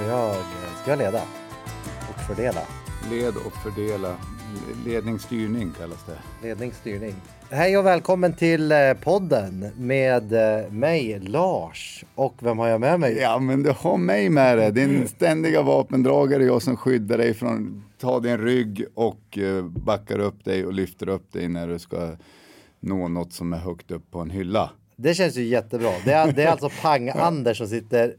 Ska jag, ska jag leda? Och fördela? Led och fördela. Ledningsstyrning kallas det. Ledning, styrning. Hej och välkommen till eh, podden med eh, mig Lars. Och vem har jag med mig? Ja, men du har mig med dig. Din ständiga vapendragare, jag som skyddar dig från ta din rygg och eh, backar upp dig och lyfter upp dig när du ska nå något som är högt upp på en hylla. Det känns ju jättebra. Det är, det är alltså Pang-Anders som sitter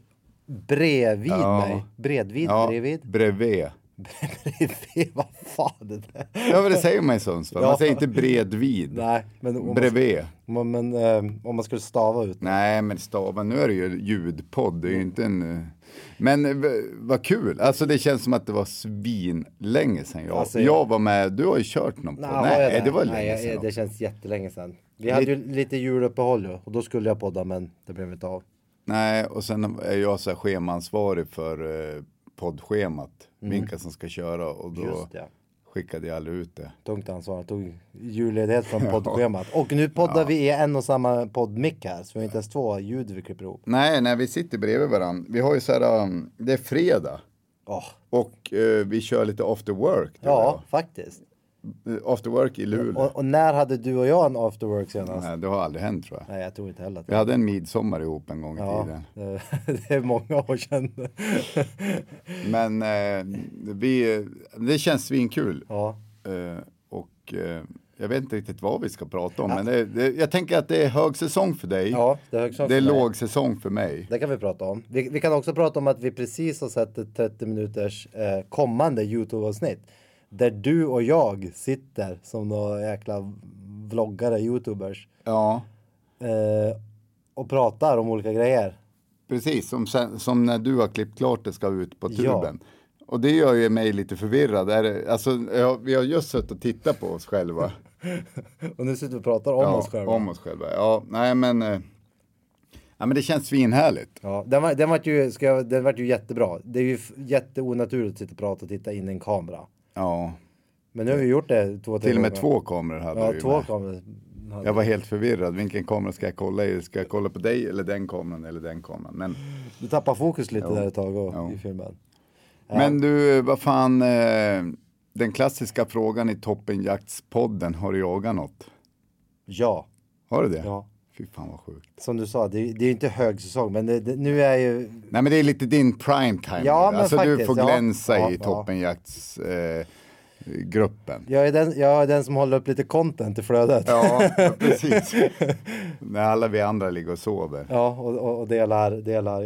bredvid Ja. mig. Bredvid, Ja, bredvid, bredvid. bredvid. Vad fan är det? Ja, men det säger man i Sundsvall. Man Ja. säger inte bredvid. Nej, men om man, Bredvid. men, men, eh, om man skulle stava ut. Nej, men staven, nu är det ju ljudpodd, det är ju inte en... eh, Men eh, vad kul, alltså det känns som att det var svin länge sedan jag, Alltså, jag var med, du har ju kört någon podd. Nej, jag det var länge Nej, sedan. Det känns jättelänge sedan. Vi hade ju lite juluppehåll ju, och då skulle jag podda men det blev inte av. Nej, och sen är jag så här schemaansvarig för eh, poddschemat, vilka som ska köra och då Mm. Skickade jag aldrig ut det. Tungt ansvar. Tog julledighet från poddschemat. Och nu poddar vi i en och samma poddmick här. Så vi har inte ens två ljud vi klipper ihop. Nej, nej, vi sitter bredvid varandra. Vi har ju så här, um, det är fredag Åh, och eh, vi kör lite after work. ja, faktiskt. Jag. Eh, After work i Luleå. Och, och när hade du och jag en after work senast? Nej, det har aldrig hänt tror jag. Nej, jag tror inte heller Vi hade en midsommar ihop en gång i Ja, tiden. det, det är många år sedan. Men eh, vi, det känns svinkul. Ja, Eh, och eh, jag vet inte riktigt vad vi ska prata om. Men det, det, jag tänker att det är högsäsong för dig. ja det är högsäsong det är för mig. lågsäsong för mig. Det kan vi prata om. Vi, vi kan också prata om att vi precis har sett ett 30 minuters eh, kommande Youtube-avsnitt. Där du och jag sitter som några jäkla vloggare, Youtubers. Ja, Eh, och pratar om olika grejer. precis. Som, som när du har klippt klart det ska ut på Ja. tuben. Och det gör ju mig lite förvirrad. Är det, alltså, ja, vi har just suttit och tittat på oss själva. Och nu sitter vi och pratar om ja, oss själva. Om oss själva. Ja, nej men. Eh, ja, men det känns svinhärligt. Ja, den, var, den, var ju, ska jag, den var ju jättebra. Det är ju jätteonaturligt att sitta och prata och titta in i en kamera. Ja, Men nu har vi gjort det två, till och med två kameror hade Ja, du två med. kameror. Jag var helt förvirrad. Vilken kamera ska jag kolla i? Ska jag kolla på dig eller den kameran eller den kameran? Men, Du tappar fokus lite Jo. där ett tag och, Jo. i filmen. men du, vad fan. Eh, den klassiska frågan i Toppenjaktspodden. Har du jagat något? Ja, Har du det? ja. Fy fan vad sjukt. Som du sa, det, är ju inte högsäsong, men det, det, nu är ju... Nej men det är lite din prime time. Ja, men alltså du faktiskt, får ja. glänsa Ja, i ja. Toppenjakts eh. Jag är, den, jag är den som håller upp lite content i flödet. Ja, precis. När alla vi andra ligger och sover. Ja, och, och, och delar, delar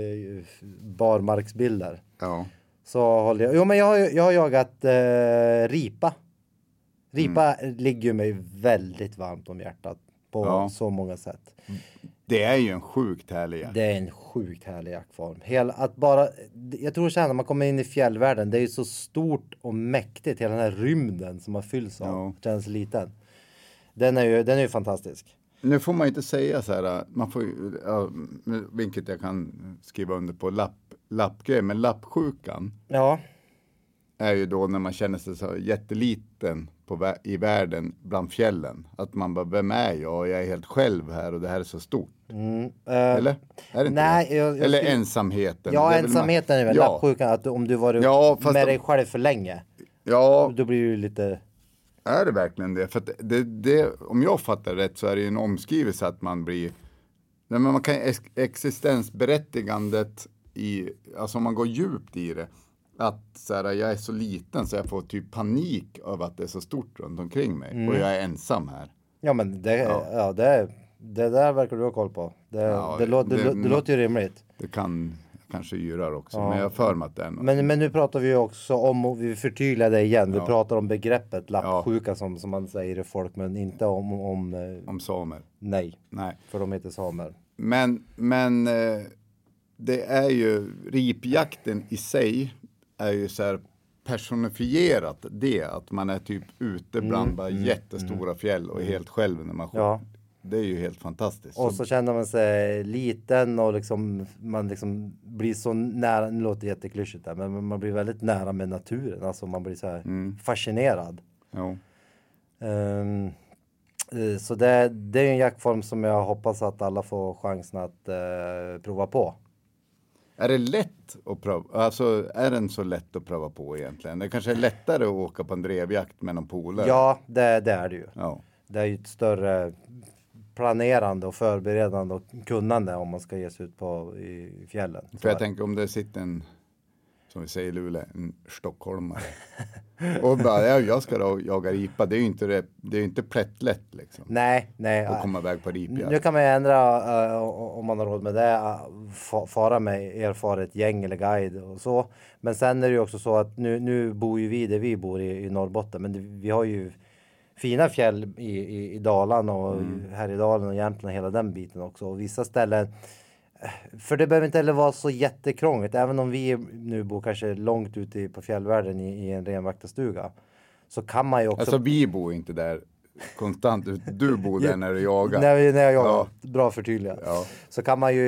barmarksbilder. Ja. Så håller jag, jo men jag har, jag har jagat eh, ripa. Ripa Mm. ligger ju mig väldigt varmt om hjärtat på Ja. så många sätt. Det är ju en sjukt härlig jakt. Det är en sjukt härlig jaktform. Hela, att bara, jag tror så här när man kommer in i fjällvärlden, det är ju så stort och mäktigt, hela den här rymden som man fylls av, Ja. känns liten. Den är ju, den är ju fantastisk. Nu får man inte säga så här, man får ja, vilket jag kan skriva under på, lapp, lappgrej, men lappsjukan Ja, är ju då när man känner sig så jätteliten på, i världen bland fjällen. Att man bara, vem är jag? Jag är helt själv här och det här är så stort. eh, Eller? Är det inte nej, det? jag- jag Eller skulle- ensamheten. ja är väl ensamheten är väl ja. lappsjukan, att om du varit Ja, med dig själv för länge, Ja, då blir du lite... Är det verkligen det? För det, det, om jag fattar rätt så är det ju en omskrivelse att man blir Nej, men man kan ex- existensberättigandet i, alltså om man går djupt i det, att så här, jag är så liten så jag får typ panik över att det är så stort runt omkring mig och jag är ensam här. Ja men det, Ja. ja. det, det där verkar du ha koll på. Det, Ja, det, det, det- det, låter ju rimligt. Det kan kanske yrar också, men jag för mig att det är något. Men, men nu pratar vi också om, och vi förtydligar det igen, vi Ja. pratar om begreppet lappsjuka som, som man säger i folk, men inte om, om eh, Om samer. nej, Nej. för de heter samer. Men, men eh, det är ju ripjakten i sig är ju så här personifierat det att man är typ ute bland bara jättestora fjäll och är helt själv när man skjuter. Ja. Det är ju helt fantastiskt. Och så känner man sig liten och liksom man liksom blir så nära, nu låter det jätteklyschigt där, men man blir väldigt nära med naturen, alltså man blir så här fascinerad. Jo. Ehm, eh, så det, det är en jaktform som jag hoppas att alla får chansen att eh, prova på. Är det lätt att pröva? Alltså är den så lätt att pröva på egentligen? Det kanske är lättare att åka på en drevjakt med någon polare. Ja, det, det är det ju. Ja. Det är ju ett större planerande och förberedande och kunnande om man ska ge sig ut på i fjällen. För jag tänker om det sitter en, som vi säger i Luleå, en stockholmare. och bara, ja, jag ska då jaga ripa. Det är ju inte, det, det är inte plättlätt liksom. Nej, nej. Att komma iväg på Nu ripjakt. kan man ju ändra eh, om man har råd med det, fa- fara med erfaret gäng eller guide och så. Men sen är det ju också så att nu, nu bor ju vi där vi bor i, i Norrbotten, men det, vi har ju fina fjäll i, i, i Dalarna och Mm. Härjedalen och Jämtland, hela den biten också. Och vissa ställen för det behöver inte heller vara så jättekrångligt, även om vi nu bor kanske långt ute på fjällvärlden i, i en renvaktarstuga. Så kan man ju också Alltså vi bor inte där konstant. Du bor där när du jagar. När, när jag jagar, Ja. bra förtydligat. Ja. Så kan man ju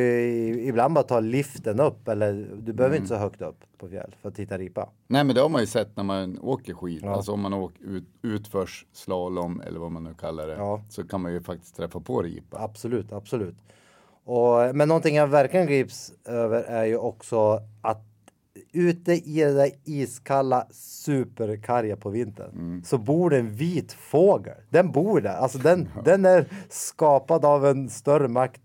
ibland bara ta liften upp eller du behöver Mm. inte så högt upp på fjäll för att titta ripa. Nej men det har man ju sett när man åker skid. Alltså om man åker ut, utförs slalom eller vad man nu kallar det. Ja. Så kan man ju faktiskt träffa på ripa. Absolut, absolut. Och, men någonting jag verkligen grips över är ju också att ute i det där iskalla superkarga på vintern Mm. så bor det en vit fågel. Den bor där. Alltså den, den är skapad av en större makt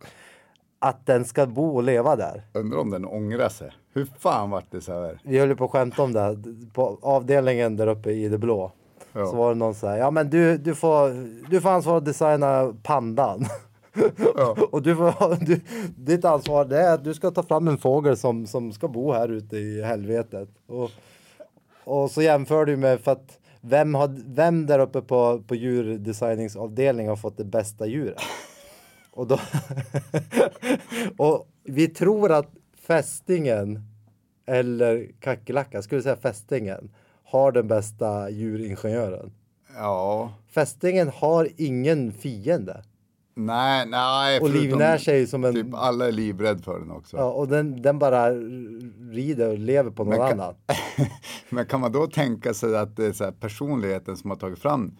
att den ska bo och leva där. Undrar om den ångrar sig. Hur fan vart det så här? Vi höll ju på att skämta om det på avdelningen där uppe i det blå. Ja. Så var det någon så här, ja men du, du, får, du får ansvara att designa pandan. och du får, du, ditt ansvar det är att du ska ta fram en fågel som, som ska bo här ute i helvetet. Och, och så jämför du med för att vem, har, vem där uppe på, på djurdesigningsavdelningen har fått det bästa djuret? Och, då och vi tror att fästingen eller kackerlackan, skulle säga fästingen, har den bästa djuringenjören. Ja. Fästingen har ingen fiende. Nej, nej. Och livnär sig som en... Typ alla är livrädda för den också. Ja, och den, den bara rider och lever på någon Men kan- annan. Men kan man då tänka sig att det är så personligheten som har tagit fram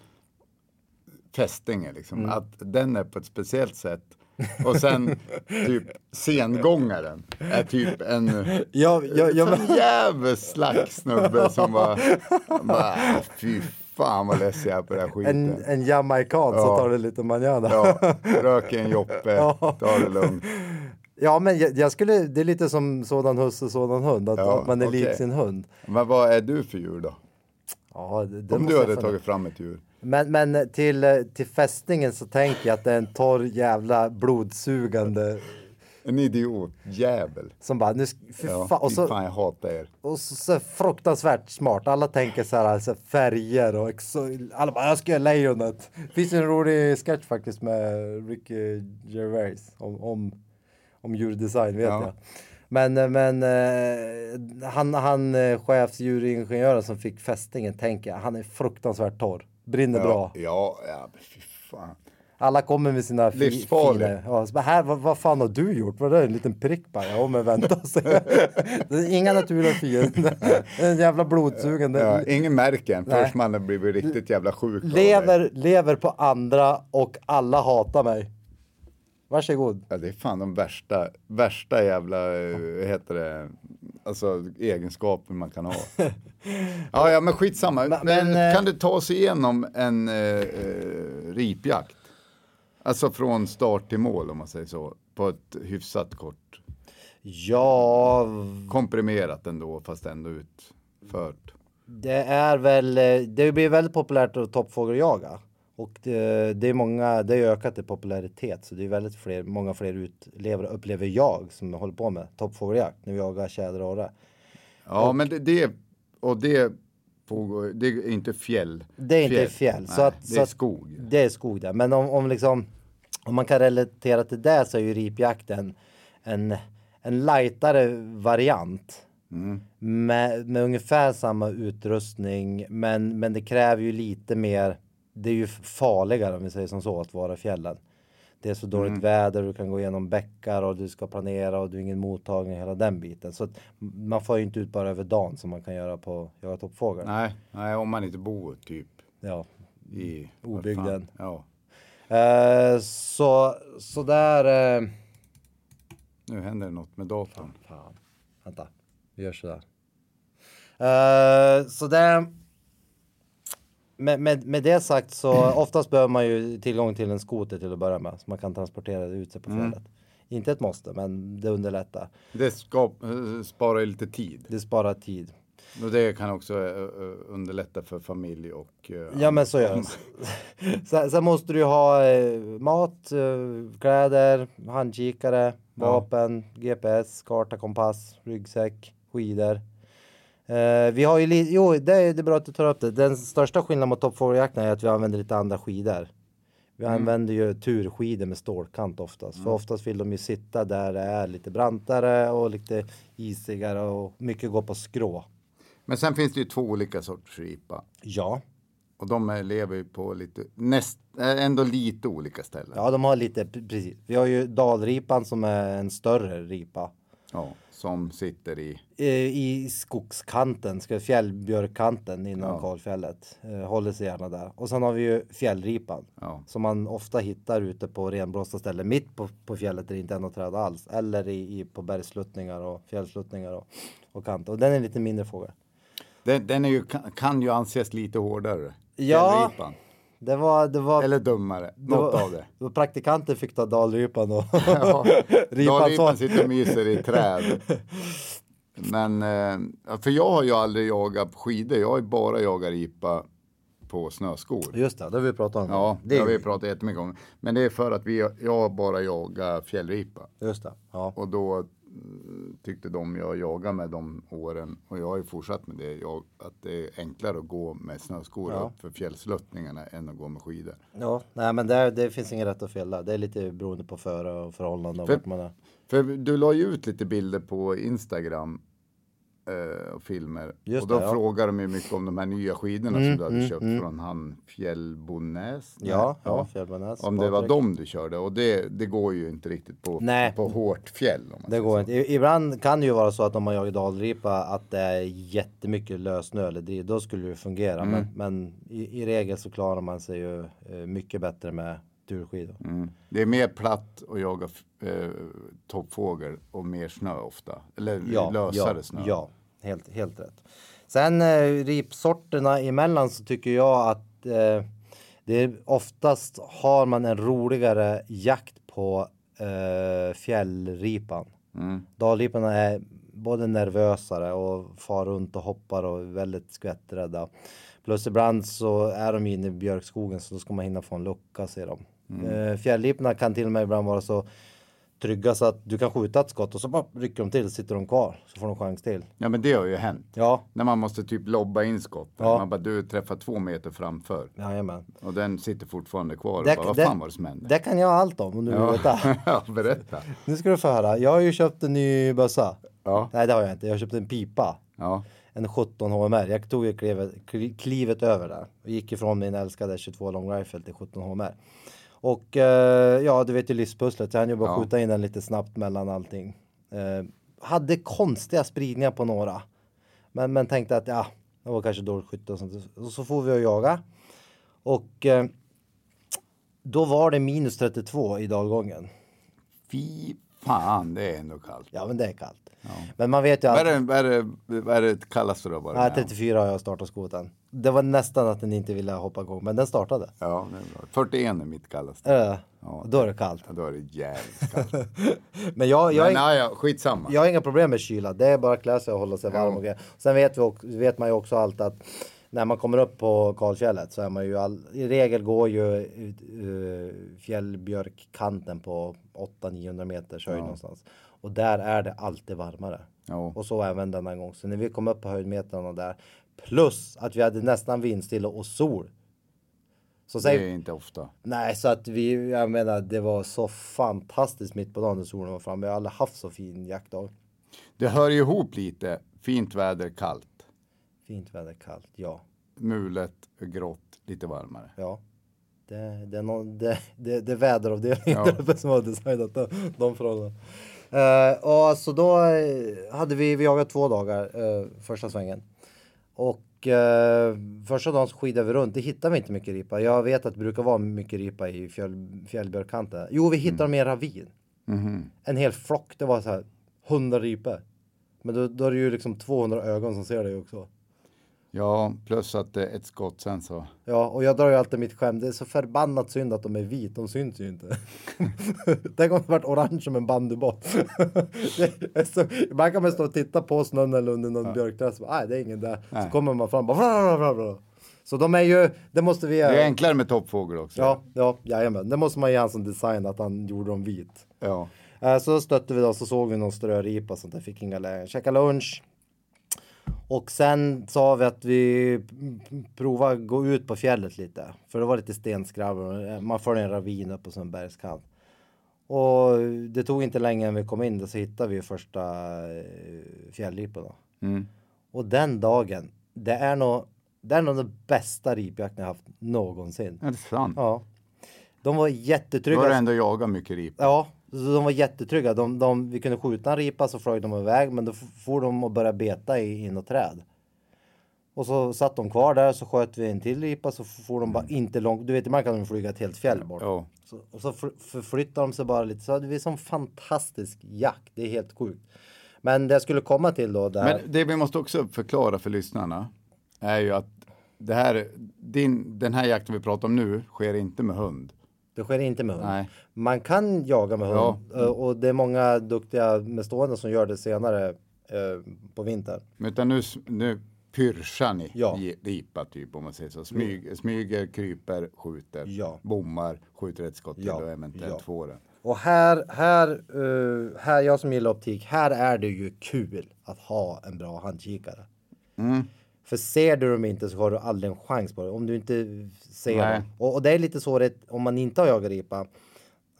fästingen, liksom, Mm. att den är på ett speciellt sätt. Och sen typ sengångaren är typ en Ja, ja, ja, men, jävla slags snubbe som bara, bara "Ah, fy fan vad less jag är på den här skiten. en, en jamaican så Ja. tar det lite manjana. Ja, röker en joppe, ta det lugnt. Ja, men jag, jag skulle, det är lite som sådan husse, sådan hund, att, Ja, att man är lik okej. sin hund. Men vad är du för djur då? Ja, det, det Om du hade tagit fram ett djur? Men, men till, eh, till fästingen så tänker jag att det är en torr jävla blodsugande En idiotjävel. som bara, nu, fy Ja, fan, och så, fan jag hatar er. och så, så fruktansvärt smart. Alla tänker så här, alltså, färger och exo- alla bara, jag ska göra lejonet. Finns en rolig sketch faktiskt med Ricky Gervais om, om, om djurdesign vet Ja. jag. Men, eh, men eh, han, han eh, chefsdjuringenjören som fick fästingen tänker jag, han är fruktansvärt torr. Brinner bra. Ja, ja, ja, men fy fan. Alla kommer med sina fi- Livsfarlig. fina- Ja, så bara, här, vad, vad fan har du gjort? Vad är det? En liten prick bara? Ja, men vänta Inga naturliga fiender. En jävla blodsugande. Ja, ingen märker en först man blivit riktigt jävla sjuk lever, lever på andra och alla hatar mig. Varsågod. Ja, det är fan de värsta, värsta jävla, eh, vad heter det, alltså egenskaper man kan ha. ja, ja, men skitsamma. Men, men, eh, kan du ta oss igenom en eh, eh, ripjakt? Alltså från start till mål om man säger så. På ett hyfsat kort. Ja, Komprimerat ändå, fast ändå utfört. det är väl, det blir väldigt populärt att toppfågeljaga. Och det, det är många, det har ökat i popularitet. Så det är väldigt fler, många fler utlevare, upplever jag, som håller på med toppfågeljakt. När vi jagar tjäder och orre. Ja, men det, det, och det pågår, det är inte fjäll. Det är inte fjäll. så Nej, att, det så är att- skog. Det är skog där. Men om, om liksom om man kan relatera till det så är ju ripjakten en, en lightare variant. Med, med ungefär samma utrustning men, men det kräver ju lite mer. Det är ju farligare om vi säger som så att vara i fjällen. Det är så dåligt väder, du kan gå igenom bäckar och du ska planera och du har ingen mottagning hela den biten. Så man får ju inte ut bara över dagen som man kan göra på jaga toppfågel. Nej, nej, om man inte bor typ Ja. i Obygden. fan, Ja, Eh, så, så där. Eh, nu händer det något med datorn. fan, vänta, vi gör sådär. Uh, så det. Med, med, med det sagt så oftast behöver man ju tillgång till en skoter till att börja med så man kan transportera det ut sig på fjället. Inte ett måste, men det underlättar. Det skap, eh, sparar lite tid. Det sparar tid. Och det kan också eh, eh, underlätta för familj och... Ja, men så gör det. sen, sen måste du ha mat, kläder, handkikare, vapen, GPS, karta, kompass, ryggsäck, skidor. Eh, vi har ju lite, jo det är, det är bra att du tar upp det. Den största skillnaden mot toppfågeljakten är att vi använder lite andra skidor. Vi använder ju turskidor med stålkant oftast. För oftast vill de ju sitta där det är lite brantare och lite isigare och mycket går på skrå. Men sen finns det ju två olika sorters ripa. Ja, Och de lever ju på lite, näst, eh, ändå lite olika ställen. Ja, de har lite, precis. Vi har ju dalripan som är en större ripa. Ja, som sitter i... Eh, I skogskanten, ska fjällbjörkkanten inom kalfjället. Eh, håller sig gärna där. Och sen har vi ju fjällripan. Ja. Som man ofta hittar ute på renblåsta ställen. Mitt på, på fjället där det inte är något träd alls. Eller i, i, på bergsluttningar och fjällsluttningar och, och kant. Och den är en lite mindre fågel. Den, den är ju, kan, kan ju anses lite hårdare. Ja. Det var, det var, Eller dummare. Något var, av det. det var praktikanter fick ta dalripan och Ja, så- sitter och myser i träd. Men, eh, för jag har ju aldrig jagat skidor. Jag har ju bara jagat ripa på snöskor. Just det, det har vi pratat om. Ja, det har vi pratat jättemycket om. Men det är för att vi, jag bara jagar fjällripa. Just det. Ja. Och då tyckte de jag jagade med de åren, och jag har ju fortsatt med det, jag, att det är enklare att gå med snöskor Ja. upp för fjällsluttningarna än att gå med skidor. Ja, nej men det, det finns inget rätt och fel där. Det är lite beroende på före och förhållanden För- vart man är. För du la ju ut lite bilder på Instagram eh, och filmer. Just och då det, ja. frågar de ju mycket om de här nya skidorna Mm, som du hade mm, köpt mm. från han Fjällbonäs. Ja, ja, Fjällbonäs. Om det var dem du körde och det, det går ju inte riktigt på, Nej. på hårt fjäll. Det går så. inte. Ibland kan det ju vara så att om man jagar dalripa att det är jättemycket lössnö eller driv, då skulle det fungera. Mm. Men, men i, i regel så klarar man sig ju eh, mycket bättre med turskidor. Mm. Det är mer platt att jaga eh, toppfågel och mer snö ofta. Eller lösare ja, snö. Ja, helt, helt rätt. Sen eh, ripsorterna emellan så tycker jag att eh, det är oftast har man en roligare jakt på eh, fjällripan. Mm. Dalriporna är både nervösare och far runt och hoppar och är väldigt skvätträdda. Plus ibland så är de inne i björkskogen så då ska man hinna få en lucka ser de. Mm. Eh, fjällriporna kan till och med ibland vara så trygga så att du kan skjuta ett skott och så bara rycker de till sitter de kvar så får de chans till. Ja men det har ju hänt. Ja, När man måste typ lobba in skott. Ja. Man bara du träffar två meter framför. jajamän. Och den sitter fortfarande kvar. Det, bara, vad det- fan var det som hände? det kan jag allt om om du vill veta. ja, berätta. Nu ska du få höra. Jag har ju köpt en ny bössa. Ja. Nej det har jag inte. Jag har köpt en pipa. Ja. En 17 HMR. Jag tog ju klivet, kli- klivet över där. Och gick ifrån min älskade 22 long rifle till 17 HMR. Och eh, ja, du vet ju livspusslet. Så jag hann ju bara Ja. skjuta in den lite snabbt mellan allting. Eh, hade konstiga spridningar på några. Men, men tänkte att ja, det var kanske dåligt skytte och sånt. Och så får vi och jaga. Och eh, då var det minus 32 i dalgången. Fy Fan, det är ändå kallt. Ja, men det är kallt. Men man vet ju Vad att... är det, vad är det, vad är det kallaste du har varit Nej, med om? 34 har jag startat skoten. Det var nästan att den inte ville hoppa igång, men den startade. Ja, det är bra. 41 är mitt kallaste. Äh, Då är det kallt. Ja, då är det jävligt kallt. Men jag, jag, Men nej, ja, skitsamma. jag har inga problem med kyla. Det är bara att klä sig och hålla sig varm. Ja. Och grejer. Sen vet, vi också, vet man ju också allt att när man kommer upp på kalfjället så är man ju all, i regel går ju uh, fjällbjörkkanten på 800-900 meters höjd någonstans. Och där är det alltid varmare. Ja. Och så även denna gång. Så när vi kom upp på höjdmetrarna där plus att vi hade nästan vindstilla och sol. Så säg, Det är inte ofta. Nej, så att vi, jag menar, det var så fantastiskt mitt på dagen när solen var framme. Jag har aldrig haft så fin jaktdag. Det hör ju ihop lite. Fint väder, kallt. Fint väder, kallt, ja. Mulet, grått, lite varmare. Ja. Det, det, är någon, det, det, det är väderavdelningen Ja. där uppe som har designat de, de förhållandena. Uh, och så då eh, hade vi, vi jagat två dagar eh, första svängen. Och eh, första dagen så skidade vi runt. Det hittade vi inte mycket ripa. Jag vet att det brukar vara mycket ripa i fjäll, fjällbjörkkanten. Jo, vi hittade dem i en ravin. En hel flock. Det var så här 100 ripor. Men då, då är det ju liksom 200 ögon som ser dig också. Ja, plus att det är ett skott sen så. Ja, och jag drar ju alltid mitt skämt. Det är så förbannat synd att de är vit. De syns ju inte. Tänk om det varit orange som en bandyboll. Så, ibland kan man stå och titta på snön eller under någon björkträd. så bara, Nej, det är ingen där. Så Nej. kommer man fram bara. Så de är ju, det måste vi... Det är enklare med toppfågel också. Ja, ja, jajamän. Det måste man ge han som design att han gjorde dem vit. ja. Eh, Så stötte vi då, så såg vi någon ströripa sånt där, fick inga lägen. Käkade lunch. Och sen sa vi att vi p- prova gå ut på fjället lite. För det var lite stenskrabbor. Eh, Man följer en ravin upp på en bergskant. Och det tog inte länge än vi kom in där så hittade vi första eh, fjällriporna. Och den dagen, det är nog det är nog den bästa ripjakten jag haft någonsin. Är det sant? Ja. De var Då jättetrygga. har du ändå jagat mycket rip. Ja, så de var jättetrygga. De, de, vi kunde skjuta en ripa så flög de iväg men då for de och började beta i, i något träd. Och så satt de kvar där så sköt vi en till ripa så for de bara inte långt. Du vet ibland kan de flyga ett helt fjäll bort. Ja. Så, och så förflyttade de sig bara lite. Så hade vi som fantastisk jakt. Det är helt sjukt. Men det jag skulle komma till då där. Men det vi måste också förklara för lyssnarna är ju att det här, din, den här jakten vi pratar om nu sker inte med hund. Det sker inte med hund. Nej. Man kan jaga med hund Ja. eh, och det är många duktiga med stående som gör det senare eh, på vintern. Utan nu, nu pyrschar ni Ja. ripa typ om man säger så. Smyg, smyger, kryper, skjuter, Ja. bommar, skjuter ett skott till Ja. och eventuellt Ja. får den. Och här, här, eh, här, jag som gillar optik, här är det ju kul att ha en bra handkikare. För ser du dem inte så har du aldrig en chans på det. Om du inte ser Nej. dem. Och, och det är lite så det, om man inte har jagat ripa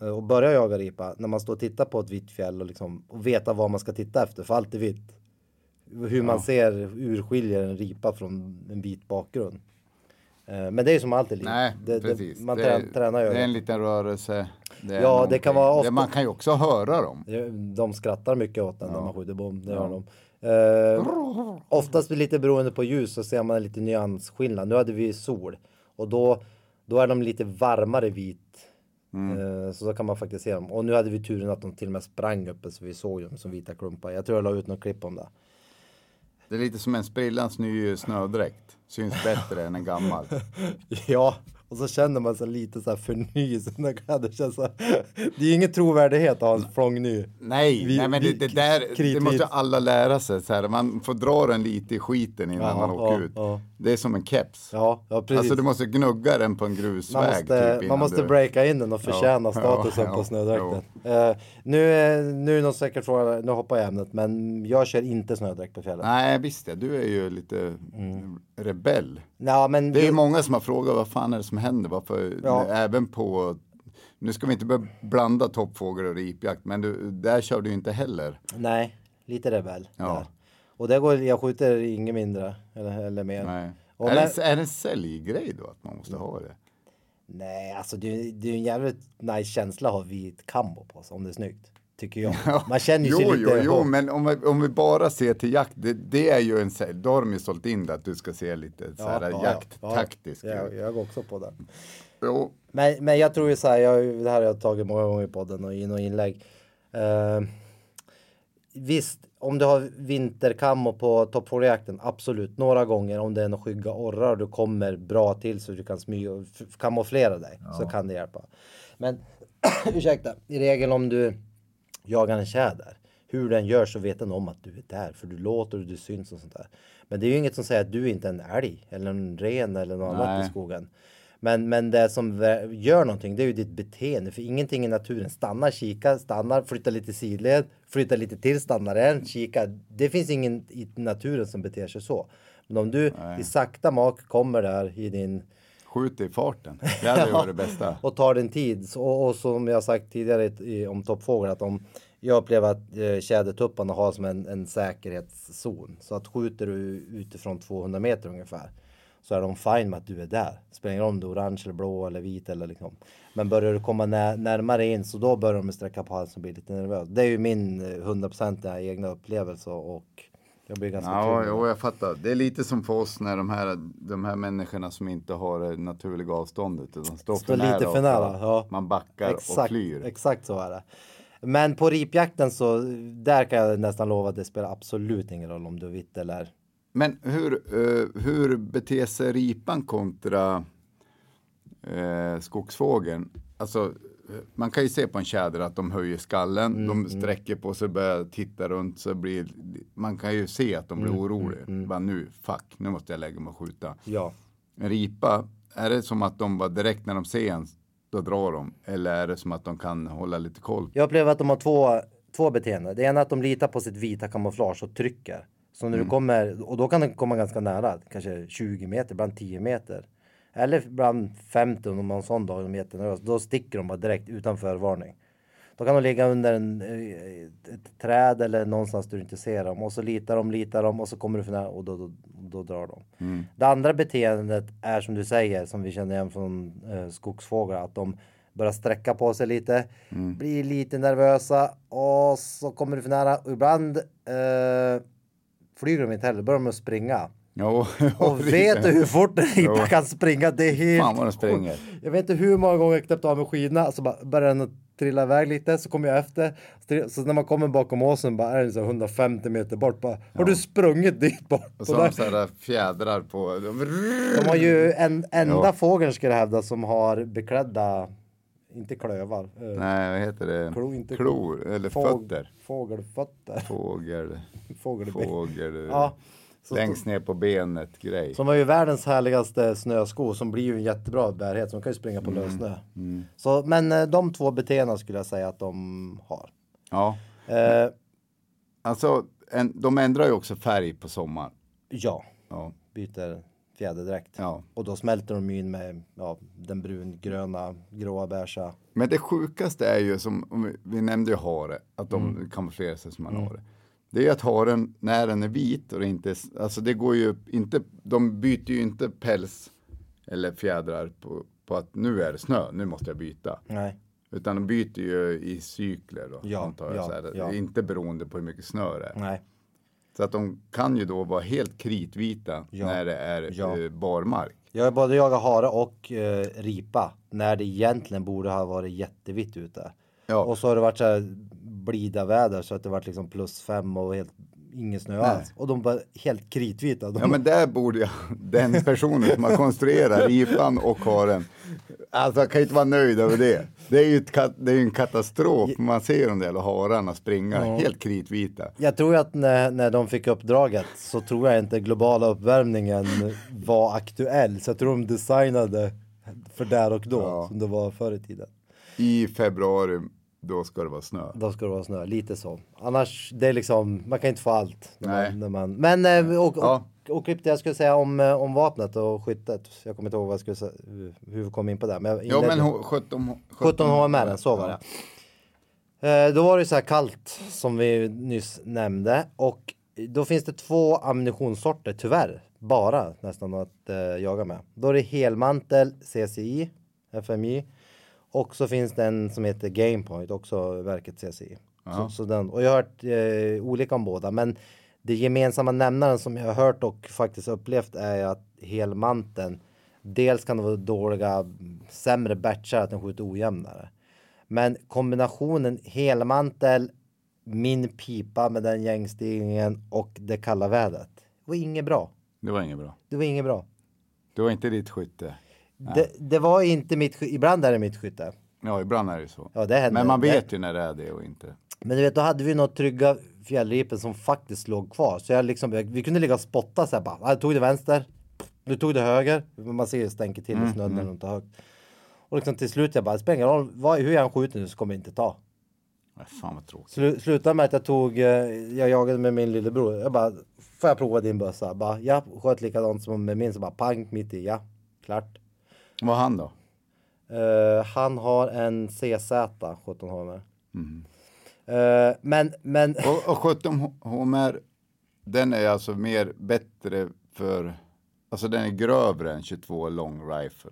eh, och börjar jaga ripa, när man står och tittar på ett vitt fjäll och, liksom, och veta vad man ska titta efter, för allt är vitt. Hur man ser, urskiljer en ripa från en vit bakgrund. Eh, Men det är som alltid. Nej, det, precis. Det, man det, trä, tränar ju. det är en liten rörelse. Ja, det kan vara ofta- Man kan ju också höra dem. De skrattar mycket åt den när man skjuter bom. Det gör de. Eh, oftast lite beroende på ljus så ser man lite nyansskillnad. Nu hade vi sol och då, då är de lite varmare vit. Eh, så då kan man faktiskt se dem. Och nu hade vi turen att de till och med sprang uppe så vi såg dem som vita klumpar. Jag tror jag la ut något klipp om det. Det är lite som en sprillans ny snödräkt. Syns bättre än en gammal. Ja, och så känner man sig lite så här förnyelse. Det känns så det är ingen trovärdighet att ha en flångny. Nej, Vi- nej men det, det där det måste alla lära sig. Så här, man får dra den lite i skiten innan Ja, man åker ja, ut. ja. Det är som en keps. Ja, ja precis. Alltså du måste gnugga den på en grusväg. Man måste, typ, man måste du... breaka in den och förtjäna Ja, statusen ja, på snödräkten. Eh, nu, är- nu är någon säkert fråga, nu hoppar jag ämnet, men jag kör inte snödräkt på fjället. Nej, visst det. Du är ju lite rebell. Ja, men Det är vi- många som har frågat vad fan är det som händer? Varför, även på, nu ska vi inte börja blanda toppfågel och ripjakt, men du, där kör du ju inte heller. Nej, lite rebell. Ja. Och det går, jag skjuter inget mindre eller, eller mer. Nej. Och är, det, är det en säljgrej då att man måste ha det? Nej, alltså det, det är en jävligt nice känsla att ha vit kambo på sig om det är snyggt. Tycker jag. Man känner jo, sig jo, lite... jo, men om vi, om vi bara ser till jakt, det, det är ju en sälj. Då har de ju sålt in det att du ska se lite så här jakttaktisk Ja, ut. jag går också på det. Jo, Men, men jag tror ju så här, jag, det här har jag tagit många gånger i podden och i några inlägg. Eh, visst, om du har vinterkammo på toppfågeljakten, absolut. Några gånger om det är några skygga orrar och du kommer bra till så du kan smyga och kamouflera dig så kan det hjälpa. Men ursäkta, i regel om du jagar en tjäder, hur den gör så vet den om att du är där för du låter och du syns och sånt där. Men det är ju inget som säger att du inte är en älg eller en ren eller något annat i Nej. skogen. Men, men det som gör någonting det är ju ditt beteende. För ingenting i naturen stannar, kika, stannar, flyttar lite sidled, flyttar lite till, stannar igen, kika. Det finns ingen i naturen som beter sig så. Men om du i sakta mak kommer där i din Skjut i farten. Det hade ju varit det bästa. och tar din tid. Och, och som jag sagt tidigare i, om toppfågel att om jag upplever att eh, tjädertupparna har som en, en säkerhetszon. Så att skjuter du utifrån 200 meter ungefär så är de fine med att du är där. Spelar ingen roll om du är orange eller blå eller vit eller liksom. Men börjar du komma nä närmare in så då börjar de sträcka på halsen och bli lite nervös. Det är ju min eh, 100% egna upplevelse och jag blir ganska Ja, trygg. jo, jag fattar. Det är lite som för oss när de här, de här människorna som inte har det naturliga avståndet. De står, Står för lite för och nära, ja. Man backar och Exakt, flyr. exakt så är det. Men på ripjakten så där kan jag nästan lova att det spelar absolut ingen roll om du är vitt eller Men hur, eh, hur beter sig ripan kontra eh, skogsfågeln? Alltså, eh, man kan ju se på en tjäder att de höjer skallen, Mm, de sträcker på sig, börjar titta runt så blir, man kan ju se att de Mm, blir oroliga. Bara nu, fuck, nu måste jag lägga mig och skjuta. ja. En ripa, är det som att de bara direkt när de ser en, då drar de? Eller är det som att de kan hålla lite koll? Jag upplever att de har två, två beteenden. Det ena är att de litar på sitt vita kamouflage och trycker. Så när du kommer, och då kan den komma ganska nära, kanske 20 meter, ibland 10 meter. Eller ibland 50 om man sån dag, de är jättenervösa. Då sticker de bara direkt utan förvarning. Då kan de ligga under en, eh, ett träd eller någonstans du inte ser dem. Och så litar de, litar de och så kommer du för nära och då, då, då drar de. Det andra beteendet är som du säger, som vi känner igen från eh, skogsfåglar, att de börjar sträcka på sig lite, blir lite nervösa och så kommer du för nära. Och ibland eh, flyger de inte heller, börjar de att springa. Jo, Och vet du hur fort en ripa Jo. kan springa? Det är helt Fan vad den springer. Jag vet inte hur många gånger jag knäppt av med skidorna så bara börjar den att trilla iväg lite så kommer jag efter. Så när man kommer bakom åsen bara är den så här 150 meter bort. Bara, Har du sprungit dit bort? Och så har de sådana fjädrar på. de har ju en enda Ja. fågeln ska jag hävda som har beklädda, inte klövar. eh, Nej, vad heter det? Klo, inte Klor, eller fåg- fötter. Fågelfötter. Fågel, Fågelben. fågel. Ja. Så Längst ner på benet grej. Som har ju världens härligaste snösko som blir ju en jättebra bärighet. Så de kan ju springa på Mm. lössnö. Så, men eh, de två beteendena skulle jag säga att de har. Ja, Eh, alltså en, de ändrar ju också färg på sommaren. ja, Ja, byter fjäderdräkt. ja. Och då smälter de ju in med ja, den brungröna, gråa, beiga. Men det sjukaste är ju som, om vi, vi nämnde ju hare, att de Mm. kamouflerar sig som en hare. Det är att haren, när den är vit och det inte, alltså det går ju inte, de byter ju inte päls eller fjädrar på, på att nu är det snö, nu måste jag byta. Nej. Utan de byter ju i cykler då, Ja, antar jag. ja, ja. Inte beroende på hur mycket snö det är. Nej. Så att de kan ju då vara helt kritvita Ja, när det är ja. eh, barmark. Jag har både jagat hare och eh, ripa. När det egentligen borde ha varit jättevitt ute. Ja. Och så har det varit så här blida väder så att det varit liksom plus fem och helt ingen snö alls. Och de var helt kritvita. De, Ja men där borde jag, den personen som har konstruerat ripan och haren, alltså jag kan ju inte vara nöjd över det. Det är ju ett, det är en katastrof, man ser de där jävla hararna springa helt kritvita. Jag tror att när, när de fick uppdraget så tror jag inte globala uppvärmningen var aktuell. Så jag tror de designade för där och då Ja. som det var förr i tiden. I februari, då ska det vara snö. Då ska det vara snö, lite så. Annars, det är liksom, man kan inte få allt. När man, när man, men, eh, och, och, Ja. Och, klipp det jag skulle säga om, eh, om vapnet och skyttet. Jag kommer inte ihåg vad jag skulle säga, hur vi kom in på det. Men jag Ja men inledde- ho- 17, 17 HMR, så var det. Eh, Då var det så här kallt som vi nyss nämnde och då finns det två ammunitionssorter tyvärr bara nästan att eh, jaga med. Då är det helmantel CCI, FMI och så finns det en som heter Gamepoint också verket CCI. Så, så den, och jag har hört eh, olika om båda men det gemensamma nämnaren som jag har hört och faktiskt upplevt är att helmanteln dels kan det vara dåliga, sämre batchar att den skjuter ojämnare. Men kombinationen helmantel, min pipa med den gängstigningen och det kalla vädret. Det var inget bra. Det var inget bra. Det var inget bra. Det var inte ditt skytte. Det, det var inte mitt sky- Ibland är det mitt skytte. Ja, ibland är det så. Ja, det händer. Men man vet ju när det är det och inte. Men du vet, då hade vi några trygga fjällripen som faktiskt låg kvar. Så jag liksom, jag- vi kunde ligga och spotta så här bara. Jag tog det vänster. Nu tog det höger. Man ser ju stänker till i snön när de tar högt. Och liksom till slut jag bara, det spelar ingen roll vad, hur jag än skjuter nu så kommer jag inte ta. Nej, fan vad tråkigt. Slu, slutade med att jag tog, eh, jag jagade med min lillebror. Jag bara, får jag prova din bössa? Bara, ja, sköt likadant som med min. Så bara pang mitt i, ja, klart. Vad han då? Eh, han har en CZ 17 HMR. Eh, men, men, Och, och 17 H- HMR, den är alltså mer bättre för, alltså den är grövre än 22 long rifle.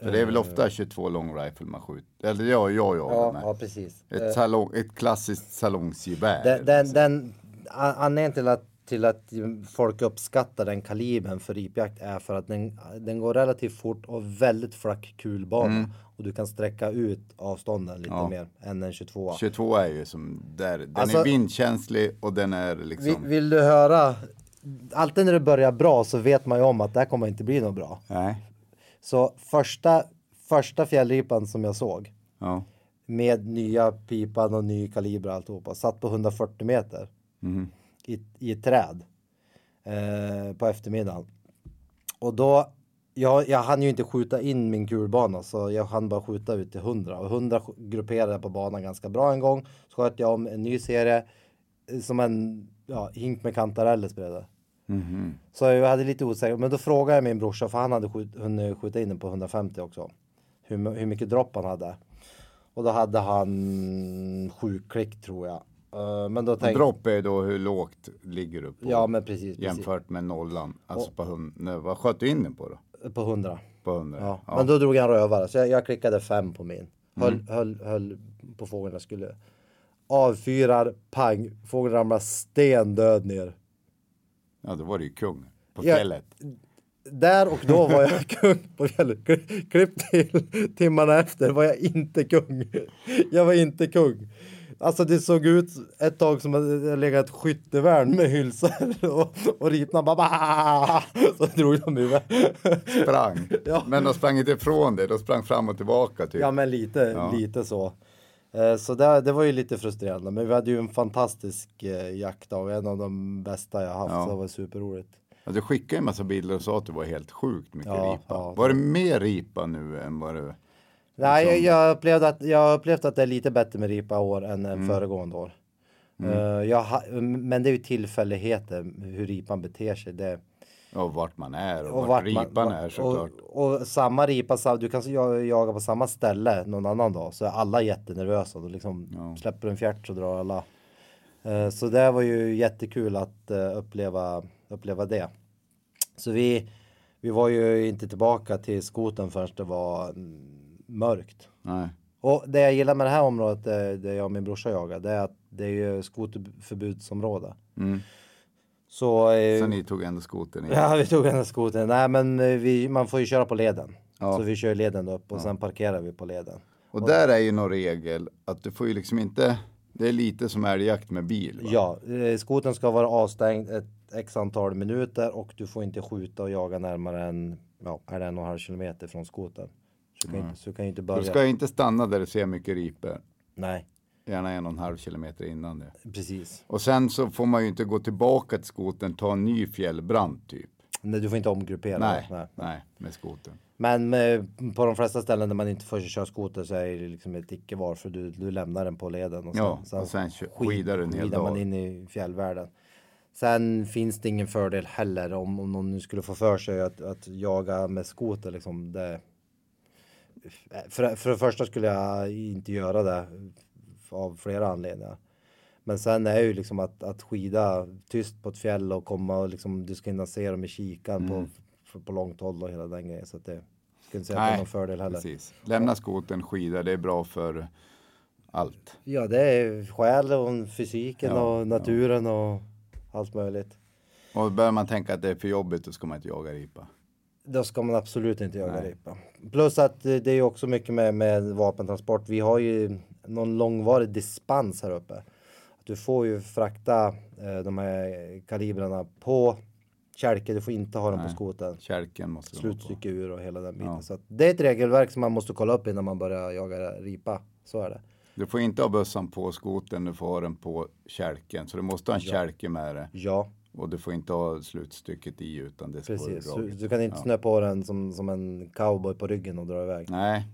För det är väl ofta 22 long rifle man skjuter, eller ja, jag jagar ja, med. ja precis. Ett, salong, ett klassiskt salongsgevär. Den, den, den a- anledningen till att, till att folk uppskattar den kalibern för ripjakt är för att den, den går relativt fort och väldigt flack kulbana. Och du kan sträcka ut avstånden lite Mm. Ja. mer än en 22. 22 är ju som där, den Alltså- är vindkänslig och den är liksom. Vill, vill du höra? Alltid när det börjar bra så vet man ju om att det här kommer inte bli något bra. Nej. Så första, första fjällripan som jag såg Ja. med nya pipan och ny kaliber och alltihopa satt på 140 meter i, i ett träd eh, på eftermiddagen. Och då, jag, jag hann ju inte skjuta in min kulbana så jag hann bara skjuta ut till 100 och 100 sk- grupperade på banan ganska bra en gång. Så sköt jag om en ny serie eh, som en ja, hink med kantareller spelade. Så jag hade lite osäker, men då frågade jag min brorsa för han hade skjut, hunnit skjuta in den på 150 också. Hur, hur mycket dropp han hade. Och då hade han sju klick tror jag. Eh, men då tänkte Dropp är då hur lågt ligger du på? Ja men precis. precis. Jämfört med nollan. Alltså på hund, nej, vad sköt du in den på då? På 100. På 100? Ja. Men då drog han rövare så jag, jag klickade fem på min. Höll, Mm. höll, höll på fågeln jag skulle. Avfyrar, pang, fågeln ramlar stendöd ner. Ja, då var det ju kung på Ja. fjället. Där och då var jag kung på fjället. Kli- Klipp till timmarna efter var jag inte kung. Jag var inte kung. Alltså det såg ut ett tag som att det legat ett skyttevärn med hylsor och, och ripna bara, bara så drog de huvudet. Sprang. Ja. Men de sprang inte ifrån det, de sprang fram och tillbaka typ. Ja men lite, Ja. lite så. Eh, Så det, det var ju lite frustrerande. Men vi hade ju en fantastisk eh, jaktdag. En av de bästa jag haft. Ja. Så det var superroligt. Ja, du skickade en massa bilder och sa att det var helt sjukt mycket ripa. Var det mer ripa nu än vad det Nej, jag, Liksom- jag, upplevde att, jag har upplevt att det är lite bättre med ripa år än, Mm. föregående år. Eh, jag men det är ju tillfälligheter hur ripan beter sig. Det, och vart man är och, och vart, vart ripan man- är såklart. Och, och samma ripa, du kan jag- jaga på samma ställe någon annan dag så är alla jättenervösa. Då liksom släpper en fjärt så drar alla. Eh, Så det var ju jättekul att eh, uppleva, uppleva det. Så vi, vi var ju inte tillbaka till skoten förrän det var mm, mörkt. Nej. Och det jag gillar med det här området, eh, där jag och min brorsa jagar, det är att det är ju skoterförbudsområde. Så, eh, Mm. Så ni tog ändå skotern in. Ja, vi tog den här skotern. Nej, men eh, vi, man får ju köra på leden. Ja. Så vi kör leden upp och sen parkerar vi på leden. Och där är ju någon regel att du får ju liksom inte, det är lite som älgjakt med bil. Va? Ja, eh, skotern ska vara avstängd ett x antal minuter och du får inte skjuta och jaga närmare än, ja, är det en och en halv kilometer från skotern. Så du kan, inte, så kan inte börja. Du ska inte stanna där du ser mycket ripor. Nej, Gärna en och en halv kilometer innan det. precis. Och sen så får man ju inte gå tillbaka till skotern, ta en ny fjällbrand typ. Nej, du får inte omgruppera. Nej, Nej. nej, med skotern. Men eh, på de flesta ställen där man inte får köra skoter så är det liksom ett icke-var för du, du lämnar den på leden. Och sen, Ja, och sen skid- skidar du en hel skidar man dag. in i fjällvärlden. Sen finns det ingen fördel heller om, om någon nu skulle få för sig att, att jaga med skoter. Liksom det, för, för det första skulle jag inte göra det av flera anledningar. Men sen är ju liksom att, att skida tyst på ett fjäll och komma och liksom du ska hinna se dem i kikaren Mm. på, på, på långt håll och hela den grejen. Så att det skulle inte säga att det är någon fördel heller. precis. Lämna skotern, skida, det är bra för allt. Ja, det är själen och fysiken Ja, och naturen och allt möjligt. Och börjar man tänka att det är för jobbigt då ska man inte jaga ripa. Då ska man absolut inte jaga Nej. ripa. Plus att eh, det är också mycket med, med vapentransport. Vi har ju någon långvarig dispens här uppe. Du får ju frakta eh, de här kalibrarna på kälke. Du får inte ha dem på Nej. skotern. Kälken måste vara på. Slutstycke ur och hela den biten. Ja. Så det är ett regelverk som man måste kolla upp innan man börjar jaga ripa. Så är det. Du får inte ha bössan på skoten, du får ha den på kälken. Så du måste ha en kälke med det. Ja, Och du får inte ha slutstycket i utan det ska vara precis. Du, draget. du kan inte Ja. snö på den som, som en cowboy på ryggen och dra iväg. Nej.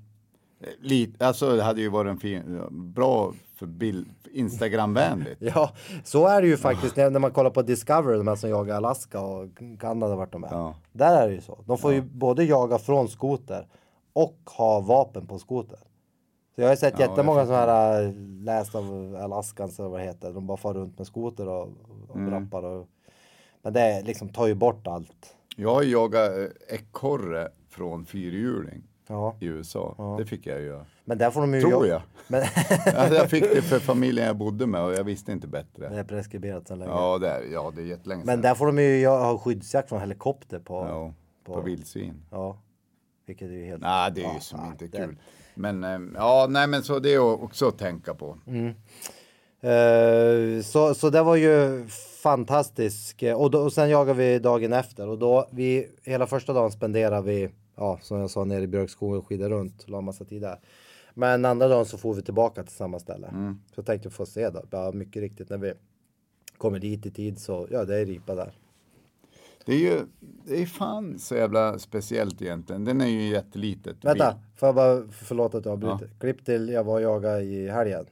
Lite, alltså det hade ju varit en fin, bra för bild, Instagramvänligt. Ja, så är det ju faktiskt när, när man kollar på Discovery, de här som jagar Alaska och Kanada vart de är. Ja. Där är det ju så. De får ju både jaga från skoter och ha vapen på skoter. Så jag har sett Ja, jättemånga sådana här äh, läst av Alaskans eller vad det heter. De bara far runt med skoter och, och Mm. rappar och men det liksom tar ju bort allt. Jag har jagat eh, ekorre från fyrhjuling Ja, i USA. Det fick jag göra. men där får de ju Tror ja- jag. Men Alltså, jag fick det för familjen jag bodde med och jag visste inte det bättre. är preskriberat sedan länge. Ja, det är, ja, det är jättelänge Men sedan. där får de ju ja- ha skyddsjakt från helikopter på. Ja, på, på- vildsvin. Ja, vilket är ju helt. Nej, det är ju Ja, som ja, inte det- kul. Men eh, ja, nej, men så det är också att tänka på. Eh, så, så det var ju fantastiskt. Eh, Och, då, och sen jagade vi dagen efter och då vi hela första dagen spenderade vi, ja som jag sa nere i Björkskogen och skidade runt, la massa tid där. Men andra dagen så får vi tillbaka till samma ställe. Så jag tänkte få se då. Ja, mycket riktigt när vi kommer dit i tid så ja, det är ripa där. Det är ju, det är fan så jävla speciellt egentligen. Den är ju jättelitet. Vänta, får jag bara förlåta att jag avbryter. Klipp till jag var och jagade i helgen.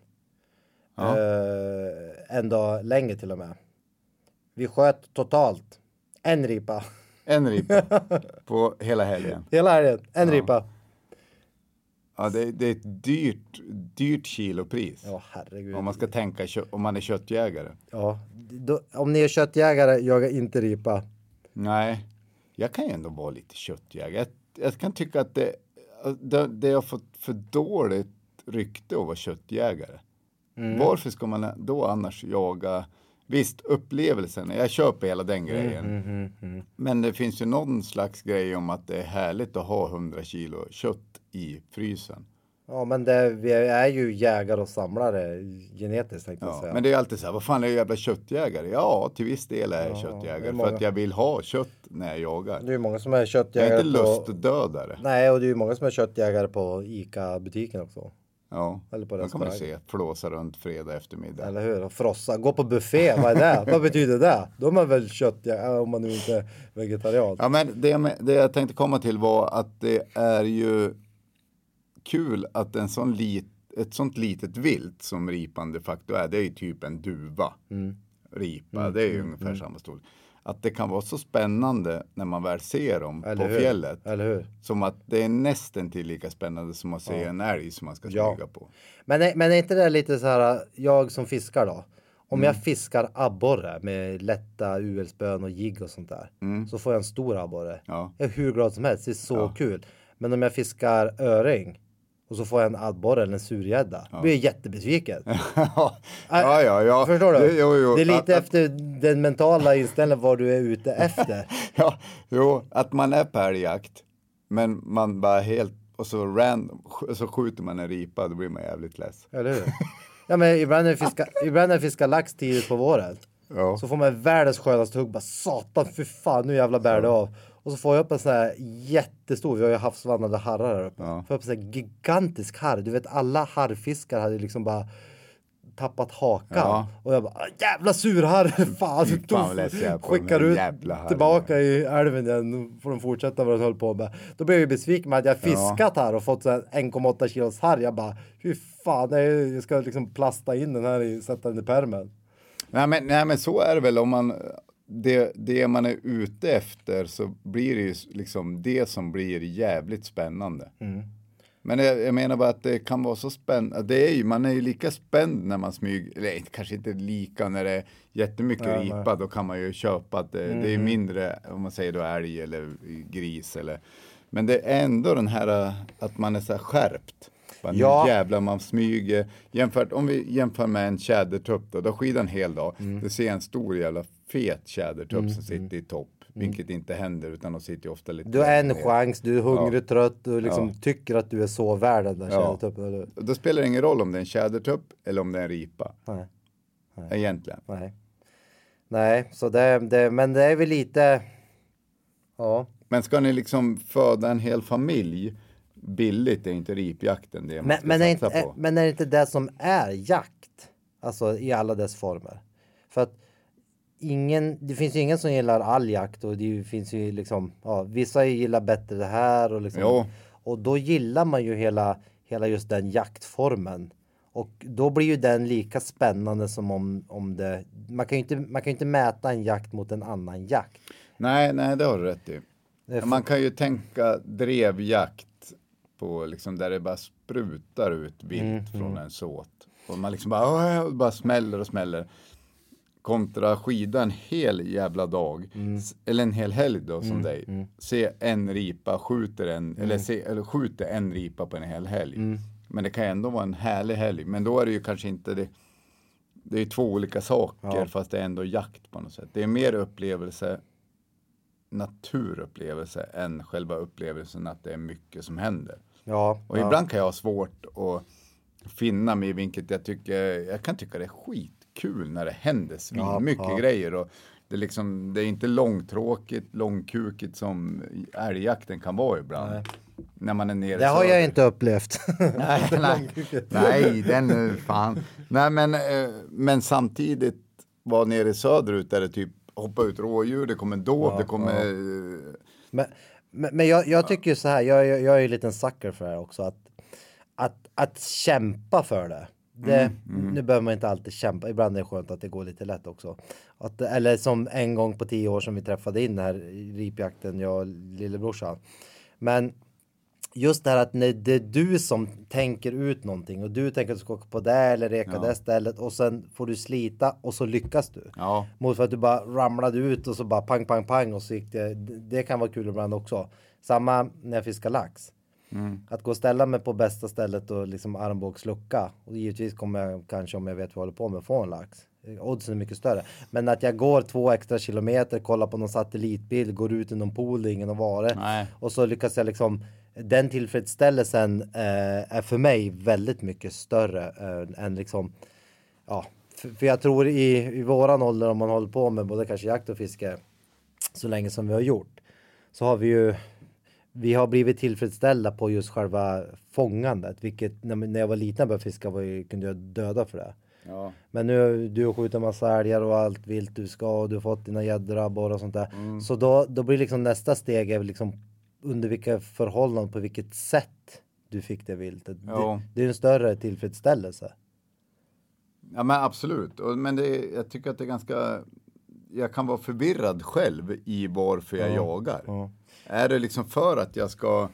Ja. Eh, en dag längre till och med. Vi sköt totalt en ripa. En ripa på hela helgen. Hela helgen, en ripa. Ja, det, det är ett dyrt, dyrt kilopris. Ja, herregud. Om man ska tänka om man är köttjägare. Ja, då, om ni är köttjägare, jaga inte ripa. Nej, jag kan ju ändå vara lite köttjägare. Jag, jag kan tycka att det, det, det har fått för dåligt rykte att vara köttjägare. Mm. Varför ska man då annars jaga? Visst, upplevelsen, jag köper hela den grejen. Mm, Men det finns ju någon slags grej om att det är härligt att ha 100 kilo kött i frysen. Ja, men det, vi är ju jägare och samlare genetiskt tänkte jag Ja, säga. men det är alltid så här, vad fan är jag jävla köttjägare? Ja, till viss del är jag är köttjägare många. för att jag vill ha kött när jag jagar. Det är många som är Jag är köttjägare inte på... lustdödare. Nej, och det är många som är köttjägare på ICA-butiken också. Ja, Eller på man restaurang. se flåsa runt fredag eftermiddag. Eller hur? Och frossa. Gå på buffé, vad är det? vad betyder det? Då är man väl köttjägare om man nu inte är vegetarian. Ja, men det, det jag tänkte komma till var att det är ju kul att en sån lit, ett sånt litet vilt som ripan de facto är, det är ju typ en duva. Mm. Ripa, det är ju ungefär samma storlek. Att det kan vara så spännande när man väl ser dem Eller på hur? fjället. Som att det är nästan till lika spännande som att se en älg som man ska Ja. smyga på. Men, men är inte det lite så här, jag som fiskar då? Om Mm. jag fiskar abborre med lätta UL-spön och jigg och sånt där. Så får jag en stor abborre. Mm. Ja. Jag är hur glad som helst, det är så kul. Men om jag fiskar öring och så får jag en abborre eller en surgädda. Då blir jag jättebesviken. ja, ja, ja. Förstår du? Det, jo, jo. det är lite Att- att- efter den mentala inställningen vad du är ute efter. Ja, jo, att man är på älgjakt, men man bara helt, och så random, så skjuter man en ripa, då blir man jävligt less. Eller hur? Ja men ibland när jag fiskar, ibland när jag fiskar lax tidigt på våren. Ja. Så får man världens skönaste hugg. Bara satan för fan nu jävlar bär det av. Och så får jag upp en sån här jättestor, vi har ju havsvandrande harrar här uppe. Ja. Får jag upp en sån här gigantisk harr. Du vet alla harrfiskar hade liksom bara tappat hakan. Ja. Och jag bara "Ah, jävla surharr. Fan, fan, skickar ut tillbaka i älven igen. Får de fortsätta vad de höll på med. Då blev jag besviken med att jag fiskat här och fått så här 1,8 kilos harr. Jag bara fy fan, nej, jag ska liksom plasta in den här i, sätta den i pärmen. Nej men, nej, men så är det väl om man, det, det man är ute efter så blir det ju liksom det som blir jävligt spännande. Mm. Men jag, jag menar bara att det kan vara så spännande. Det är ju, man är ju lika spänd när man smyger, eller kanske inte lika när det är jättemycket Ja, nej. ripa, då kan man ju köpa att det, det är Mm. mindre, om man säger då älg eller gris eller, men det är ändå den här äh, att man är så här skärpt. Bara, Ja. Nu jävlar man smyger. Jämfört, om vi jämför med en tjädertupp då, då skidar en hel dag. Mm. Du ser en stor jävla fet tjädertupp som sitter i topp vilket inte händer utan de sitter ofta lite Du har en ner. chans, du är hungrig, trött, du liksom Ja. tycker att du är så värd den där Ja. tjädertuppen. eller- Och Då spelar det ingen roll om det är en tjädertupp eller om det är en ripa. Nej. Egentligen. Nej. Nej, så det, det, men det är väl lite, ja. Men ska ni liksom föda en hel familj billigt är inte ripjakten det man Men, ska men, är satsa inte, på. men är det inte det som är jakt? Alltså i alla dess former. För att ingen, det finns ju ingen som gillar all jakt och det finns ju liksom, ja, vissa gillar bättre det här och liksom. Jo. Och då gillar man ju hela, hela just den jaktformen. Och då blir ju den lika spännande som om, om det, man kan ju inte, man kan ju inte mäta en jakt mot en annan jakt. Nej, nej, det har du rätt i. Man kan ju tänka drevjakt på liksom där det bara sprutar ut vilt Mm, från en såt. Och man liksom bara, och bara smäller och smäller. Kontra skida en hel jävla dag, Mm. eller en hel helg då som dig. Se en ripa, skjuter en, Mm. eller, se, eller skjuter en ripa på en hel helg. Men det kan ändå vara en härlig helg. Men då är det ju kanske inte det. Det är två olika saker fast det är ändå jakt på något sätt. Det är mer upplevelse, naturupplevelse än själva upplevelsen att det är mycket som händer. Ja, Och ja. ibland kan jag ha svårt att finna mig i vilket jag tycker, jag kan tycka det är skitkul när det händer svin Ja, mycket ja. grejer. Och det, är liksom, det är inte långtråkigt, långkukigt som älgjakten kan vara ibland. När man är nere Det har jag inte upplevt. Nej, nej, nej, den är fan. Nej, men, eh, men samtidigt var nere söderut där det typ hoppa ut rådjur, det kommer dov, det kommer... eh, Men, men, men jag, jag tycker ju så här, jag, jag, jag är ju en liten sucker för det här också. Att, att, att kämpa för det. det Nu behöver man inte alltid kämpa, ibland är det skönt att det går lite lätt också. Att, eller som en gång på tio år som vi träffade in här ripjakten, jag och lillebrorsan. Men just det här att när det är du som tänker ut någonting och du tänker att du ska åka på det eller reka det stället och sen får du slita och så lyckas du. Ja. Mot för att du bara ramlade ut och så bara pang, pang, pang och så gick det. Det kan vara kul ibland också. Samma när jag fiskar lax. Att gå och ställa mig på bästa stället och liksom armbågslucka. Och givetvis kommer jag kanske om jag vet vad jag håller på med få en lax. Oddsen är mycket större. Men att jag går två extra kilometer, kollar på någon satellitbild, går ut i någon pool där ingen har varit. Och så lyckas jag liksom den tillfredsställelsen eh, är för mig väldigt mycket större eh, än liksom ja, för, för jag tror i, i våran ålder om man håller på med både kanske jakt och fiske så länge som vi har gjort så har vi ju vi har blivit tillfredsställda på just själva fångandet, vilket när, när jag var liten och började fiska var ju, kunde jag döda för det. Ja. Men nu du har skjutit en massa älgar och allt vilt du ska och du har fått dina gäddor och abborrar och sånt där. Så då, då blir liksom nästa steg är liksom under vilka förhållanden, på vilket sätt du fick det viltet. Ja. Det, det är en större tillfredsställelse. Ja men absolut, men det, jag tycker att det är ganska, jag kan vara förvirrad själv i varför jag jagar. Är det liksom för att jag ska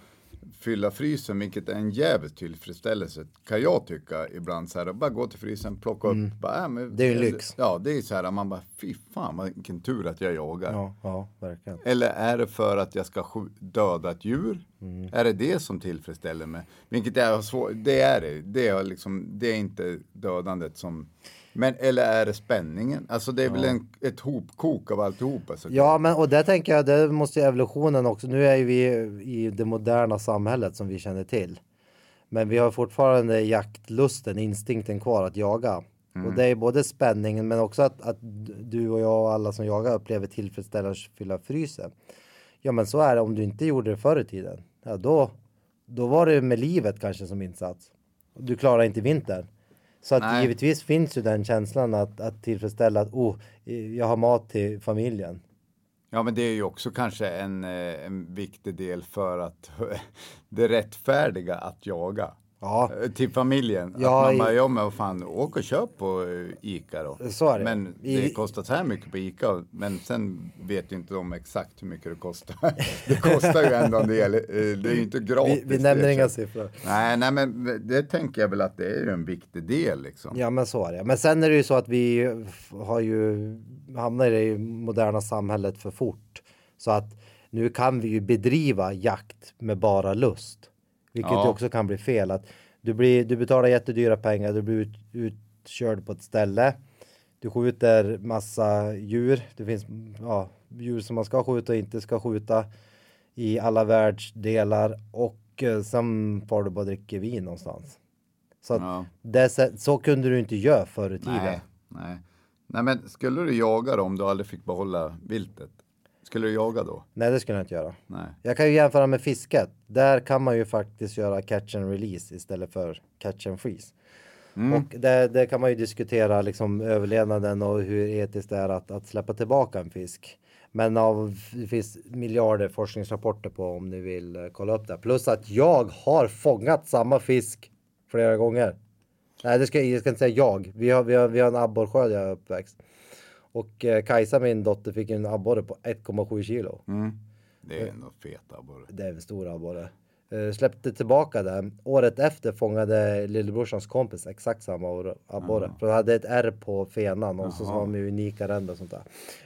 fylla frysen, vilket är en jävligt tillfredsställelse, kan jag tycka ibland så här, bara gå till frysen, plocka upp, bara, äh, men, Mm. Det är en lyx. Ja, det är så här, man bara, fy fan vilken tur att jag jagar. Ja, ja, verkligen. Eller är det för att jag ska döda ett djur? Mm. Är det det som tillfredsställer mig? Vilket är svårt, det är det. Det är, liksom, det är inte dödandet som... Men, eller är det spänningen? Alltså det är väl en, ett hopkok av alltihopa. Så Ja, men och där tänker jag, det måste ju evolutionen också. Nu är ju vi i det moderna samhället som vi känner till. Men vi har fortfarande jaktlusten, instinkten kvar att jaga. Och det är både spänningen men också att, att du och jag och alla som jagar upplever tillfredsställelse att fylla frysen. Ja men så är det om du inte gjorde det förr i tiden. Ja då, då var det med livet kanske som insats. Du klarar inte vintern. Så att Nej. givetvis finns ju den känslan att, att tillfredsställa att oh, jag har mat till familjen. Ja, men det är ju också kanske en, eh, en viktig del för att det rättfärdiga att jaga. Ja. Eh, Till familjen. Ja, att man bara, ja men vad fan, åk och köp på Ica då. Så är det. Men det I- kostar så här mycket på Ica. Men sen vet ju inte de exakt hur mycket det kostar. det kostar ju ändå en del. eh, Det är ju inte gratis. Vi, vi nämner inga siffror. Nej, nej, men det tänker jag väl att det är en viktig del liksom. Ja men så är det. Men sen är det ju så att vi har ju hamnat i det moderna samhället för fort. Så att nu kan vi ju bedriva jakt med bara lust. Vilket Ja. också kan bli fel. Att du, blir, du betalar jättedyra pengar, du blir ut, utkörd på ett ställe. Du skjuter massa djur. Det finns ja, djur som man ska skjuta och inte ska skjuta i alla världsdelar och eh, sen får du bara dricka vin någonstans. Så, Ja. det, så kunde du inte göra förr i tiden. Nej, nej. Nej, men skulle du jaga då om du aldrig fick behålla viltet? Skulle du jaga då? Nej, det skulle jag inte göra. Nej. Jag kan ju jämföra med fisket. Där kan man ju faktiskt göra catch and release istället för catch and freeze. Och det, det kan man ju diskutera liksom överlevnaden och hur etiskt det är att, att släppa tillbaka en fisk. Men av, det finns miljarder forskningsrapporter på om ni vill eh, kolla upp det. Plus att jag har fångat samma fisk flera gånger. Nej, det ska, jag ska inte säga jag. Vi har, vi har, vi har en abborrsköld jag är uppväxt. Och eh, Kajsa, min dotter, fick en abborre på 1,7 kilo. Det är ändå fet abborre. Det är en stor abborre. Uh, släppte tillbaka den. Året efter fångade lillebrorsans kompis exakt samma or- abborre. För de hade ett R på fenan och så var de ju unika ränder och sånt där.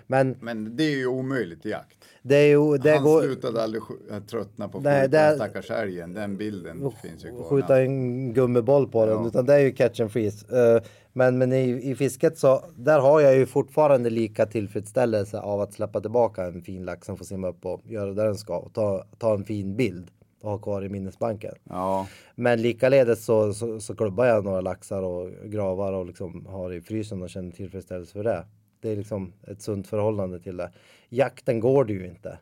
Men Men det är ju omöjligt i jakt. det är ju... Det Han går, slutade aldrig äh, tröttna på Nej, det- den stackars älgen. Den bilden finns ju kvar. skjuta en gummiboll på den. Ja. Utan det är ju catch and freeze. Eh, men men i, i fisket så där har jag ju fortfarande lika tillfredsställelse av att släppa tillbaka en fin lax som får simma upp och göra det den ska. Och ta, ta en fin bild och ha kvar i minnesbanken. Ja, Men likaledes så, så, så klubbar jag några laxar och gravar och liksom har i frysen och känner tillfredsställelse för det. Det är liksom ett sunt förhållande till det. Jakten går det ju inte.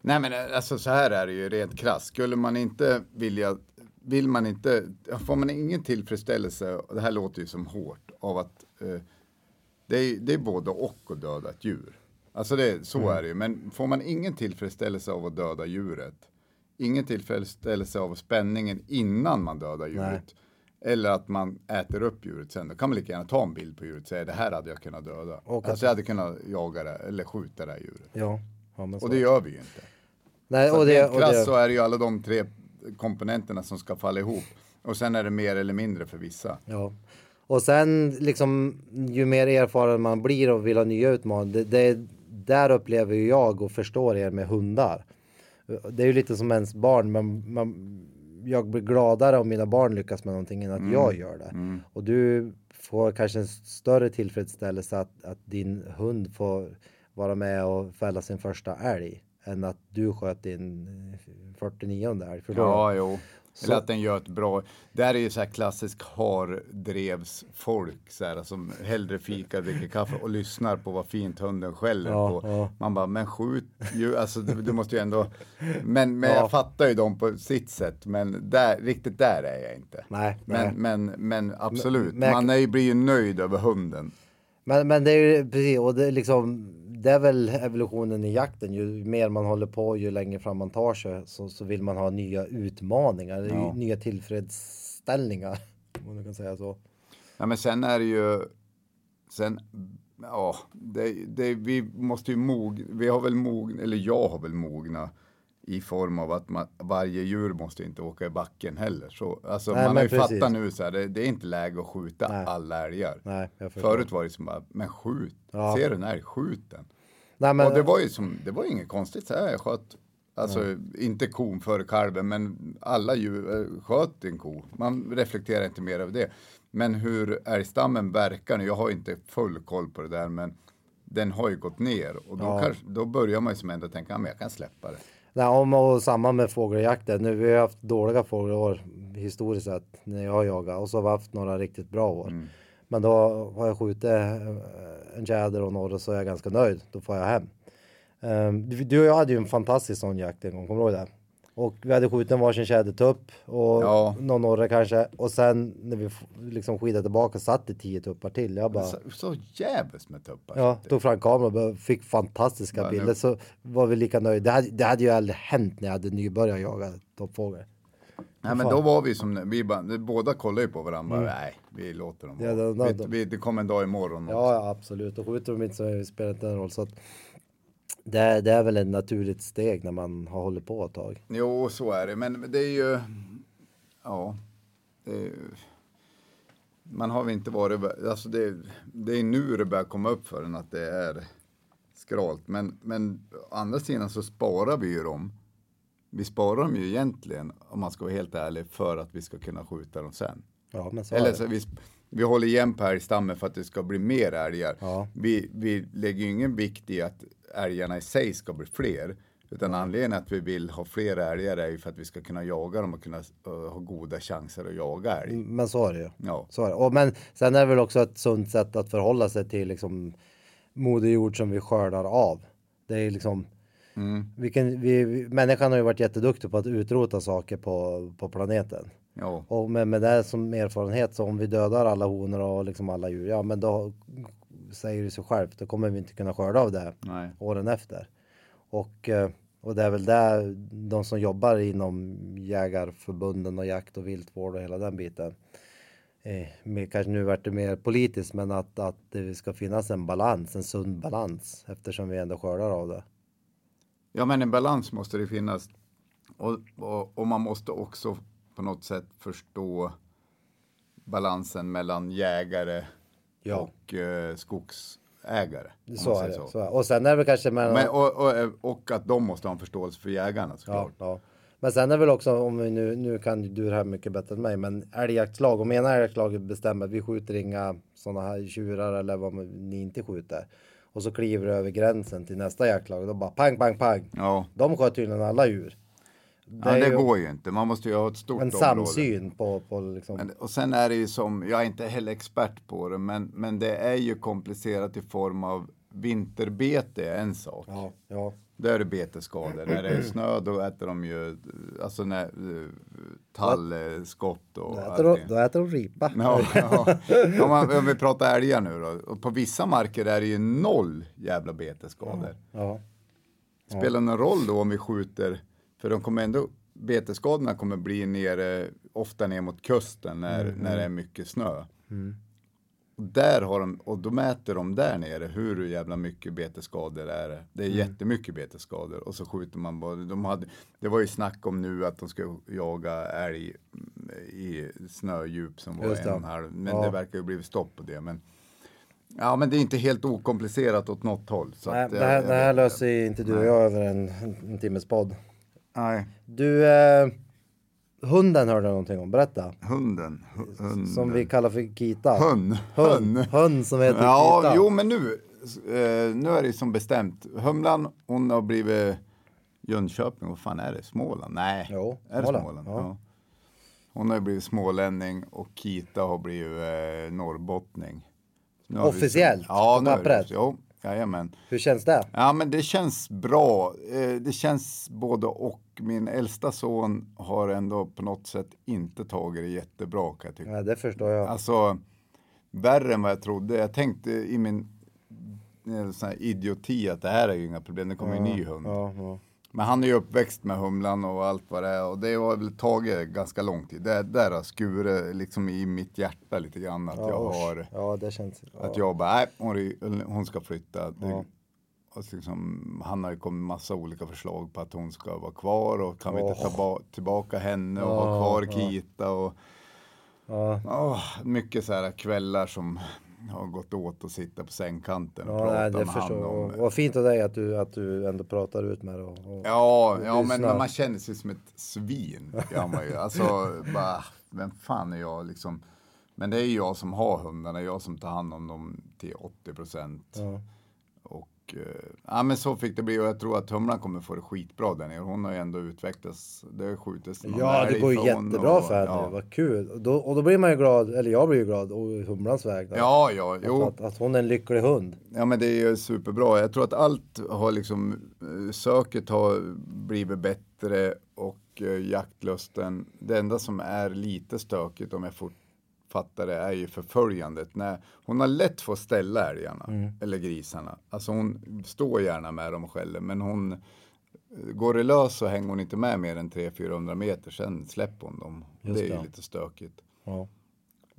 Nej men alltså så här är det ju rent krasst. Skulle man inte vilja, vill man inte, får man ingen tillfredsställelse, det här låter ju som hårt, av att eh, det, är, det är både och att döda ett djur. Alltså det, så Mm. är det ju, men får man ingen tillfredsställelse av att döda djuret, ingen tillfredsställelse av spänningen innan man dödar djuret, eller att man äter upp djuret sen, då kan man lika gärna ta en bild på djuret och säga det här hade jag kunnat döda. Och att- alltså jag hade kunnat jaga det, eller skjuta det här djuret. Ja, ja. Och det gör vi ju inte. Nej, Så och det, och det, så är det ju alla de tre komponenterna som ska falla ihop. Och sen är det mer eller mindre för vissa. Ja. Och sen liksom ju mer erfaren man blir och vill ha nya utmaningar. Det, det, där upplever jag och förstår er med hundar. Det är ju lite som ens barn. Man, man, jag blir gladare om mina barn lyckas med någonting än att jag gör det. Och du får kanske en större tillfredsställelse att, att din hund får vara med och fälla sin första älg. Än att du sköt din 49 älg. Ja, jo. Eller att den gör ett bra... Där är ju så här klassisk hardrevsfolk så här, som hellre fikar, dricker kaffe och lyssnar på vad fint hunden skäller Ja, på. ja. Man bara, men skjut ju, alltså du, du måste ju ändå... Men, men Ja. jag fattar ju dem på sitt sätt, men där, riktigt där är jag inte. Nej, Men, men, men absolut, Men- men- man är ju, blir ju nöjd över hunden. Men, men det är ju precis, och det är liksom, det är väl evolutionen i jakten. Ju mer man håller på, ju längre fram man tar sig, så, så vill man ha nya utmaningar, Ja. nya tillfredsställningar. Om du kan säga så. Ja, men sen är det ju, sen, ja, det, det, vi måste ju mogna, vi har väl mogna, eller jag har väl mogna i form av att man, varje djur måste inte åka i backen heller. Så, alltså, Nej, man har ju precis. fattat nu så här, det, det är inte läge att skjuta Nej. alla älgar. Nej. Förut var det som bara, men skjut, Ja. ser du en älg, skjut den. Nej, men, och det var ju som, det var inget konstigt så här, jag sköt, alltså inte kon före kalven, men alla djur eh, sköt en ko. Man reflekterar inte mer över det. Men hur älgstammen verkar nu, jag har inte full koll på det där, men den har ju gått ner och då, Ja. kanske, då börjar man ju som ändå tänka, ja, men jag kan släppa det. Nej, om, och samma med fågeljakten. Nu, vi har haft dåliga fågelår historiskt sett när jag har jagat och så har vi haft några riktigt bra år. Mm. Men då har jag skjutit eh, en tjäder och några så är jag ganska nöjd. Då får jag hem. Um, du, du och jag hade ju en fantastisk sån jakt en gång, kommer du ihåg det? Och vi hade skjutit en varsin tjädertupp och Ja. någon norre kanske. Och sen när vi liksom skidade tillbaka satt det tio tuppar till. Jag bara, Så, så jävligt med tuppar. Ja, tog fram kameran och fick fantastiska Ja, nu- bilder så var vi lika nöjda. Det hade, det hade ju aldrig hänt när jag hade nybörjat jaga toppfågel. Nej men då var vi som, vi bara, båda kollade ju på varandra, bara, nej vi låter dem Mm. Ja, vara. de- de- vi, vi, det kommer en dag imorgon också. Ja, ja absolut. Och skjuter de inte så spelar det inte en roll. Så att det, det är väl ett naturligt steg när man har hållit på ett tag. Jo, så är det. Men det är ju... Ja. Det är, ju- man har väl inte varit... Alltså det, det är nu det börjar komma upp för en att det är skralt. Men, men å andra sidan så sparar vi ju dem. Vi sparar dem ju egentligen, om man ska vara helt ärlig, för att vi ska kunna skjuta dem sen. Ja, men så är Eller så vi, vi håller igen på älgstammen för att det ska bli mer älgar. Ja. Vi, vi lägger ju ingen vikt i att älgarna i sig ska bli fler. Utan anledningen att vi vill ha fler älgar är ju för att vi ska kunna jaga dem och kunna uh, ha goda chanser att jaga älg. Men så är det ju. Ja. Så är det. Och, men sen är det väl också ett sunt sätt att förhålla sig till liksom moder jord som vi skördar av. Det är liksom vi kan, vi, människan har ju varit jätteduktig på att utrota saker på, på planeten. Ja. Och med, med det som erfarenhet så om vi dödar alla honor och liksom alla djur, ja men då säger det sig självt, då kommer vi inte kunna skörda av det Nej. åren efter. Och, eh, och det är väl där de som jobbar inom jägarförbunden och jakt och viltvård och hela den biten. Eh, kanske nu vart det mer politiskt men att, att det ska finnas en balans, en sund balans eftersom vi ändå skördar av det. Ja, men en balans måste det finnas. Och, och, och man måste också på något sätt förstå balansen mellan jägare Ja. och eh, skogsägare. Så är det. Så. det. Och sen är det väl kanske mellan... Men, och, och, och att de måste ha en förståelse för jägarna Ja, såklart. ja. Men sen är det väl också, om vi nu, nu kan du det här mycket bättre än mig, men älgjaktlag, om ena älgjaktlaget bestämmer vi skjuter inga sådana här tjurar eller vad man- ni inte skjuter. Och så kliver du över gränsen till nästa jaktlag, då bara pang, pang, pang. Ja, De sköt tydligen alla djur. Ja det ju går ju inte. Man måste ju ha ett stort En område. samsyn på, på liksom. Men, och sen är det ju som, jag är inte heller expert på det, men, men det är ju komplicerat i form av vinterbete är en sak. Ja, ja. Då är det betesskador. När det är snö då äter de ju alltså när, eh, tallskott och Då äter, de, då äter de ripa. Ja, ja. Om, man, om vi pratar älgar nu då. Och på vissa marker är det ju noll jävla betesskador. Ja. Spelar det någon roll då om vi skjuter, för de kommer ändå, betesskadorna kommer bli nere, ofta ner mot kusten när, Mm, när det är mycket snö. Och där har de, och då mäter de där nere hur jävla mycket betesskador är det. Det är Mm. jättemycket betesskador och så skjuter man bara. De hade, det var ju snack om nu att de ska jaga älg mm, i snödjup som var en och en halv. Men Ja. det verkar ju blivit stopp på det. Men, ja men det är inte helt okomplicerat åt något håll. Så Nej, att, det, här, eh, det här löser inte du och jag över en, en timmes podd. Nej, Du, eh, hunden hörde jag någonting om, berätta. hunden. hu- hunden. Som vi kallar för Kita. Hund. Hund, hund som heter Ja, Kita. jo men nu, eh, nu är det som bestämt. Humlan, hon har blivit Jönköping, vad fan är det? Småland? Nej, Jo, är det Småland, Småland? ja. Ja. Hon har blivit smålänning och Kita har blivit eh, norrbottning. Nu har vi- Officiellt, Ja, på nu pappret. Jo, jajamän. Hur känns det? Ja, men det känns bra. Eh, Det känns både och. Min äldsta son har ändå på något sätt inte tagit det jättebra kan jag tycka. Ja, det förstår jag. Alltså, värre än vad jag trodde. Jag tänkte i min eh, sån idioti att det här är ju inga problem, det kommer en ny hund. Ja, ja. Men han är ju uppväxt med humlan och allt vad det är och det har väl tagit ganska lång tid. Det där har skurit liksom i mitt hjärta lite grann att Ja, jag har, ja, det känns... Ja. att jag bara, nej, hon, hon ska flytta. Det, Ja. liksom, han har ju kommit massa olika förslag på att hon ska vara kvar och kan vi inte ta ba- tillbaka henne och ha kvar Kita och. Åh, mycket så här kvällar som har gått åt att sitta på sängkanten och Ja, prata nej, det med förstår han om. jag. Vad fint av dig att du, att du ändå pratar ut med det. Och, och, Ja, och ja men, man känner sig som ett svin. Man ju. Alltså, bara, vem fan är jag liksom? Men det är jag som har hundarna, jag som tar hand om dem till 80 procent. Ja. Och eh, ja, men så fick det bli och jag tror att Humlan kommer få det skitbra där nere. Hon har ju ändå utvecklats. Det har skjutits Ja, det går ju jättebra och- för henne. ja. Vad kul. Och då, och då blir man ju glad, eller jag blir ju glad, och Humlans väg. Ja, ja, jo. Att, att hon är en lycklig hund. Ja men det är ju superbra. Jag tror att allt har liksom, eh, söket har blivit bättre och eh, jaktlusten. Det enda som är lite stökigt om jag får fatta det är ju förföljandet. När hon har lätt för att ställa älgarna eller grisarna. Alltså hon står gärna med dem skäller men hon eh, Går det lös så hänger hon inte med mer än 300-400 meter, sen släpper hon dem. Just det är ju det. lite stökigt. Ja.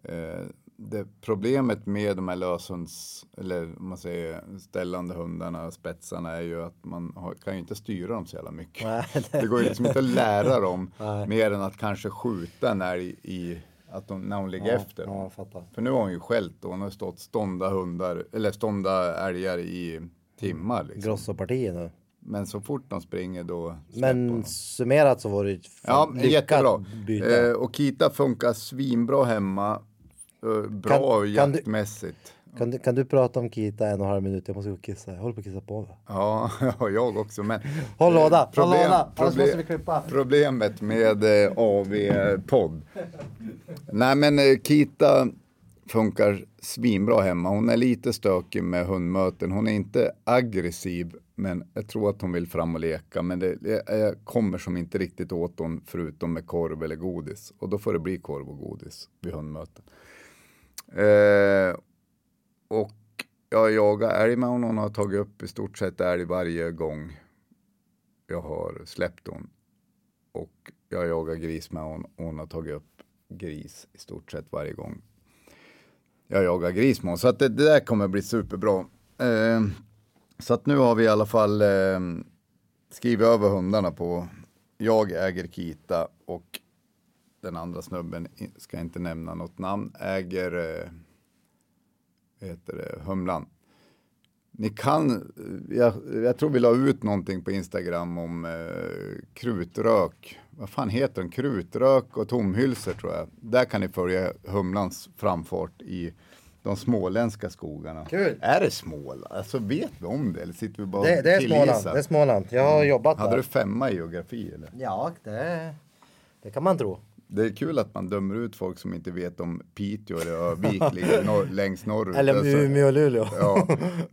Eh, det problemet med de här löshunds, eller om man säger ställande hundarna, spetsarna, är ju att man har, kan ju inte styra dem så jävla mycket. Nej, det går ju liksom inte att lära dem Nej. mer än att kanske skjuta när, i, i, att de, när hon ligger efter. Ja, jag fattar. För nu har hon ju skällt och hon har stått stånda hundar, eller stånda älgar i timmar. Liksom. Grossopartiet nu. Men så fort de springer då Men dem. summerat så var det Ja, lyckat jättebra. byte. Eh, och Kita funkar svinbra hemma. eh, bra Kan- kan du- jaktmässigt. Kan, du, kan du prata om Kita en och en halv minut? Jag måste gå och kissa. Jag håller på att kissa på mig. Ja, ja, jag också. Men Håll låda, håll Problem- låda. Annars problem- måste vi klippa. Problemet med eh, AV-podd. Nej men eh, Kita funkar svinbra hemma. Hon är lite stökig med hundmöten. Hon är inte aggressiv men jag tror att hon vill fram och leka. Men det, det, jag kommer som inte riktigt åt hon förutom med korv eller godis. Och då får det bli korv och godis vid hundmöten. Eh, och jag jagar älg med honom. Hon har tagit upp i stort sett älg varje gång jag har släppt hon. Och jag jagar gris med hon. och Hon har tagit upp gris i stort sett varje gång jag jagar gris med hon. Så att det, det där kommer bli superbra. Eh, så att nu har vi i alla fall eh, skrivit över hundarna på jag äger Kita och den andra snubben, ska inte nämna något namn, äger eh, heter det, Humlan. Ni kan, jag, jag tror vi la ut någonting på Instagram om eh, krutrök. Vad fan heter den? Krutrök och tomhylsor tror jag. Där kan ni följa Humlans framfart i de småländska skogarna. Kul. Är det Småland? Alltså vet vi om det eller sitter vi bara Det, det är? Småland. Det är Småland. Jag har jobbat Hade där. du femma i geografi eller? Ja, det, det kan man tro. Det är kul att man dömer ut folk som inte vet om Piteå eller Örnsköldsvik ligger norr, längst norrut. Eller Alltså, Umeå och Luleå. Ja,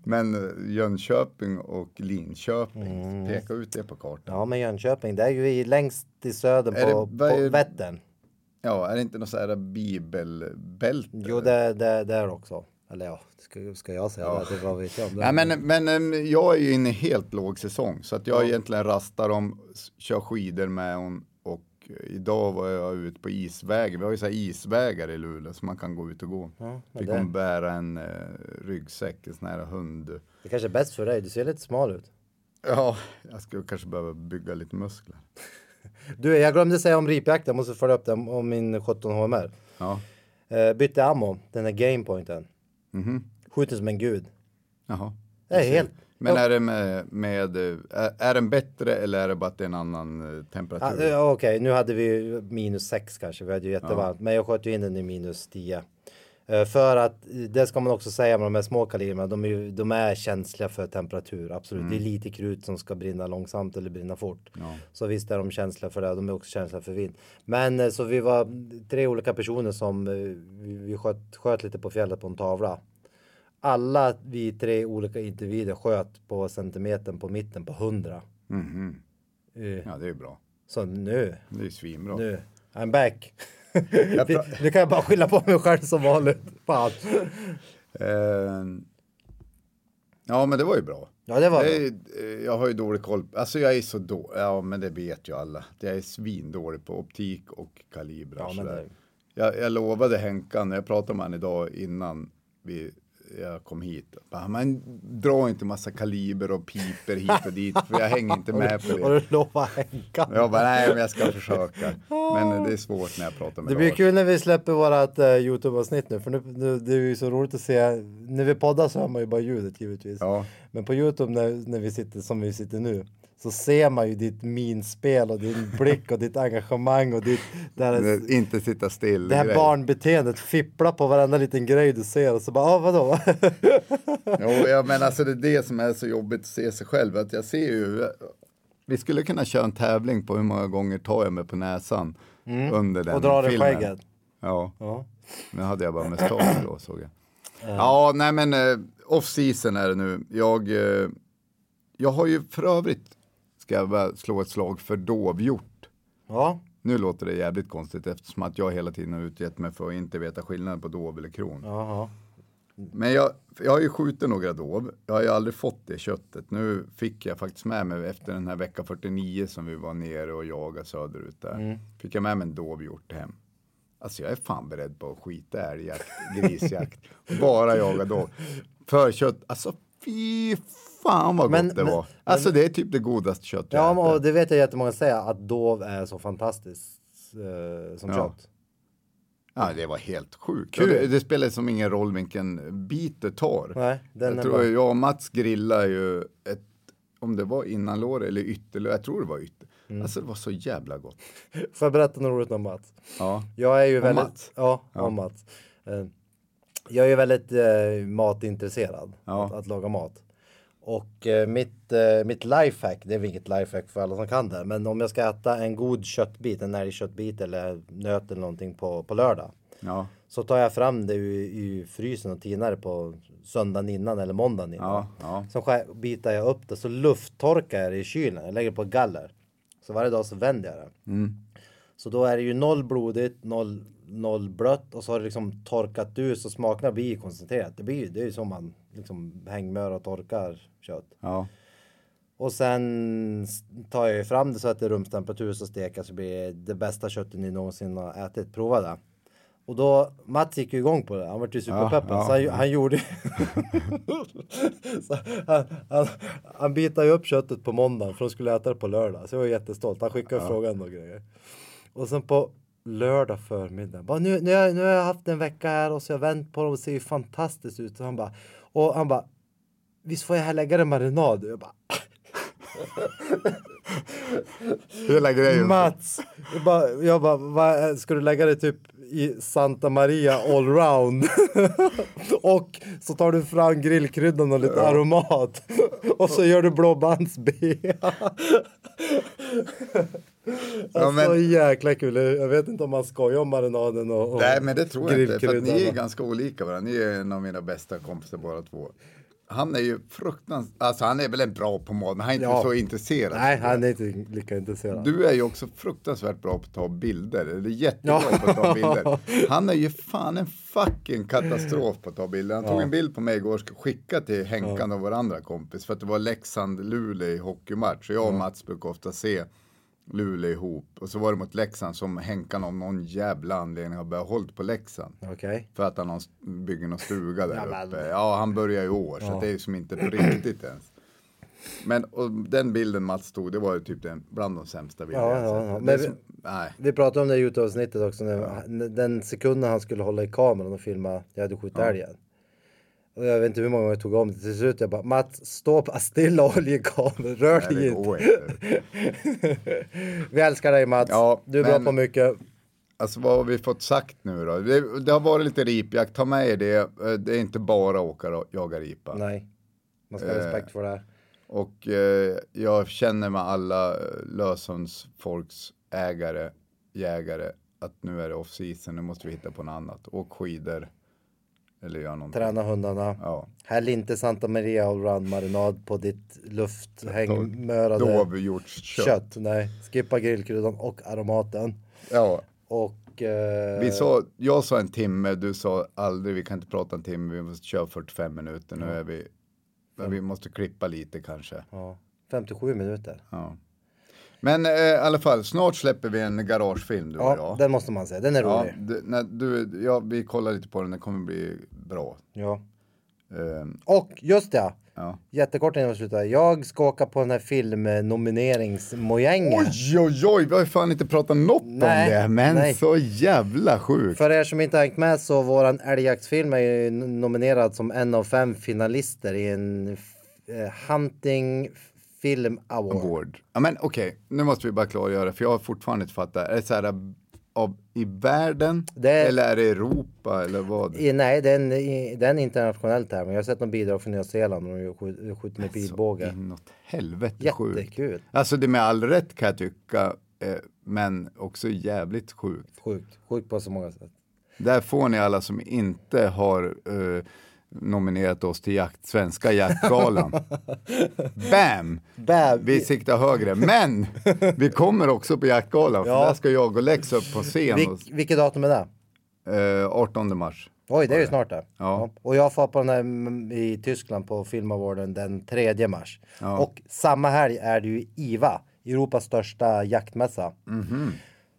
men eh, Jönköping och Linköping, peka ut det på kartan. Ja, men Jönköping, det är ju längst i söder på, det- vad är- på Vättern. Ja, är det inte något så här bibelbälte? Jo, det, det, det är också. Eller ja, ska, ska jag säga Ja. det? Vad vet jag om det? Nej, men, men jag är ju inne i helt låg säsong så att jag egentligen rastar s- kör skidor med hon och idag var jag ute på isväg. Vi har ju så isvägar i Luleå så man kan gå ut och gå. men Fick hon bära en eh, ryggsäck, en sån här hund. Det kanske är bäst för dig, du ser lite smal ut. Ja, jag skulle kanske behöva bygga lite muskler. Du, jag glömde säga om ripjakten, jag måste följa upp det om, min 17 HMR. Ja, Eh, bytte ammo, den där gamepointen. Mhm. Skjuter som en gud. jaha. Det är helt... Men Ja. är det med, med eh, är, den bättre eller är det bara att det är en annan eh, temperatur? eh, Okej, nu hade vi minus 6 kanske, vi hade ju jättevarmt. Men jag sköt ju in den i minus 10. Eh, För att, det ska man också säga med de här små kaliberna, de är, de är känsliga för temperatur, absolut. Det är lite krut som ska brinna långsamt eller brinna fort. Så visst är de känsliga för det, de är också känsliga för vind. Men så vi var tre olika personer som, vi, vi sköt, sköt lite på fjället på en tavla. Alla vi tre olika individer sköt på centimetern på mitten på 100. Mhm. Eh, Ja, det är bra. Så nu Det är svinbra. nu, I'm back. nu kan jag bara skylla på mig själv som vanligt. Fan. Eh, ja, men det var ju bra. Ja, det var jag, det. är- eh, jag har ju dålig koll. Alltså jag är så då. Ja, men det vet ju alla. Jag är svindålig på optik och kalibrar. Ja, jag, jag lovade Henkan, när jag pratade med honom idag innan vi, jag kom hit. Bara, men dra inte massa kaliber och piper hit och dit. För jag hänger inte med på det. du lovar Henka. Jag bara, nej men jag ska försöka. Men det är svårt när jag pratar med Det blir kul när vi släpper vårat uh, Youtube-avsnitt nu. För nu, nu, det är ju så roligt att se. När vi poddar så hör man ju bara ljudet givetvis. Ja. Men på Youtube när, när vi sitter som vi sitter nu. Så ser man ju ditt minspel och din blick och ditt engagemang och ditt Det- Inte sitta still. det här grej. barnbeteendet. Fippla på varenda liten grej du ser och så bara, ah, vadå? Jo, ja, men alltså det är det som är så jobbigt att se sig själv. Att jag ser ju, vi skulle kunna köra en tävling på hur många gånger tar jag mig på näsan under den och drar i filmen. skägget. Ja, Ja. nu hade jag bara mustasch då såg jag. Ja, nej men eh, off season är det nu. Jag, eh, jag har ju för övrigt, ska jag slå ett slag för dovhjort. ja. Nu låter det jävligt konstigt eftersom att jag hela tiden har utgett mig för att inte veta skillnaden på dov eller kron. Jaha. Men jag, jag har ju skjutit några dov. Jag har ju aldrig fått det köttet. Nu fick jag faktiskt med mig efter den här vecka 49 som vi var nere och jagade söderut där. Fick jag med mig en dovhjort hem. Alltså jag är fan beredd på att skita älgjakt, grisjakt. Bara jaga dov. För kött, alltså fy fan vad Men- gott det men- var. Alltså det är typ det godaste kött jag Ja, och det vet jag jättemånga säger att dov är så fantastiskt eh, som Ja. kött. Ja, det var helt sjukt. Det, det spelar som ingen roll vilken bit du tar. Nej, den jag tror bra. jag och Mats grillade ju ett, om det var innanlår eller ytterlår, jag tror det var ytter. Mm. Alltså det var så jävla gott. Får jag berätta något roligt om Mats? Ja. Jag är ju Om väldigt... Mats? Ja, Ja. om Mats. Eh, jag är ju väldigt eh, matintresserad, Ja. att, att laga mat. Och eh, mitt, eh, mitt lifehack, det är väl inget lifehack för alla som kan det, men om jag ska äta en god köttbit, en älgköttbit eller nöt eller någonting på, på lördag. Ja, Så tar jag fram det i, frysen och tinar det på söndagen innan eller måndagen innan. ja, ja. Så skär, bitar jag upp det så lufttorkar jag det i kylen. Jag lägger på ett galler. Så varje dag så vänder jag det. Mm. Så då är det ju noll blodigt, noll, noll blött och så har det liksom torkat ut så smakerna blir ju koncentrerat. Det blir ju, det är ju som man liksom hängmör och torkar kött. ja. Och sen tar jag ju fram det så att det är rumstemperatur så steker så blir det bästa köttet ni någonsin har ätit. Prova det. Och då, Mats gick ju igång på det. Han var ju superpeppad. Ja, ja, så han, ja. han gjorde så han, han, han bitade ju upp köttet på måndagen för de skulle äta det på lördag. Så jag var jättestolt. Han skickade frågan och grejer. Och sen på lördag förmiddag. Bara, nu, nu, har jag- nu har jag haft en vecka här och så jag vänt på dem och ser ju fantastiskt ut. Och han bara, och han bara, visst får jag här lägga en marinad? Jag bara, Hela grejen. Mats, jag bara, jag bara vad, ska du lägga det typ i Santa Maria allround? och så tar du fram grillkryddan och lite aromat. och så gör du blåbandsbea. Alltså men- jäkla kul. Jag vet inte om man skojar om marinaden och, och Nej men det tror jag inte, för ni är ganska olika varandra. Ni är en av mina bästa kompisar båda två. Han är ju fruktansvärt, alltså han är väl en bra på mat, men han är inte Ja. så intresserad. Nej, han är inte lika intresserad. Du är ju också fruktansvärt bra på att ta bilder, eller jättebra Ja. på att ta bilder. Han är ju fan en fucking katastrof på att ta bilder. Han tog en bild på mig igår och skulle skicka till Henkan och vår andra kompis för att det var Leksand-Luleå i hockeymatch. Och jag och Mats brukar ofta se Luleå ihop. Och så var det mot Leksand som Henkan av någon jävla anledning har börjat hålla på Leksand. Okej. För att han bygger någon stuga där Ja, uppe. Ja, han börjar i år, så det är ju som inte på riktigt ens. Men och den bilden Mats tog, det var ju typ den, bland de sämsta bilderna Ja, ja, ja. Men är vi- som, nej. Vi pratade om det i Youtube-avsnittet också. När, Den sekunden han skulle hålla i kameran och filma, jag hade skjutit älgen. Jag vet inte hur många gånger jag tog om det. Till slut jag bara, Mats, stå på stilla och håll i kameran. Rör dig inte. Vi älskar dig Mats. Ja, du är bra men- på mycket. Alltså vad har vi fått sagt nu då? Det, det har varit lite ripjakt, ta med er det. Eh, Det är inte bara åka och jaga ripa. Nej, man ska ha Eh, respekt för det här. Och eh, jag känner med alla eh, lösens folks ägare, jägare, att nu är det off-season, nu måste vi hitta på något annat. Åk skidor. Eller gör någonting. Träna hundarna. Ja. Häll inte Santa Maria allround marinad på ditt lufthängmörade Dovhjortskött. kött. Nej, skippa grillkryddan och aromaten. Ja. Och... Eh, Vi sa, jag sa en timme, du sa aldrig, vi kan inte prata en timme, vi måste köra 45 minuter. Nu är vi, men vi måste klippa lite kanske. ja, 57 minuter. Ja. Men eh, i alla fall, snart släpper vi en garagefilm du och Ja, jag. den måste man säga. Den är Ja, rolig. det, när du, ja, vi kollar lite på den, den kommer bli bra. Ja. Ehm, Och just det, ja. jättekort innan vi slutar. Jag ska åka på den här filmnomineringsmojängen. Oj, oj, oj, vi har ju fan inte pratat något Nej, om det, men nej. så jävla sjukt. För er som inte har hängt med så våran älgjaktsfilm är ju nominerad som en av fem finalister i en eh, Hunting Film Award. Award. Ja, men okej, nu måste vi bara klargöra, för jag har fortfarande inte fattat. Är det så här av, i världen, Det- eller är det Europa, eller vad? I, nej, det är, en, i- det är en internationell tävling. Jag har sett någon bidrag från Nya Zeeland och de skjuter, skjuter med pilbåge. Inåt helvete sjukt. Jättekul. Alltså det med all rätt kan jag tycka, eh, men också jävligt sjukt. Sjukt. Sjukt på så många sätt. Där får ni alla som inte har eh, nominerat oss till jakt, Svenska jaktgalan. Bam! Bam! Vi siktar högre, men vi kommer också på jaktgalan, för Ja. där ska jag och Lex upp på scen. Vilk, vilket datum är det? Eh, 18 mars. Oj, det är ju snart det. Ja. Och jag får på den här mm, i Tyskland på filmavården den 3 mars. Ja. Och samma helg är det ju IVA, Europas största jaktmässa.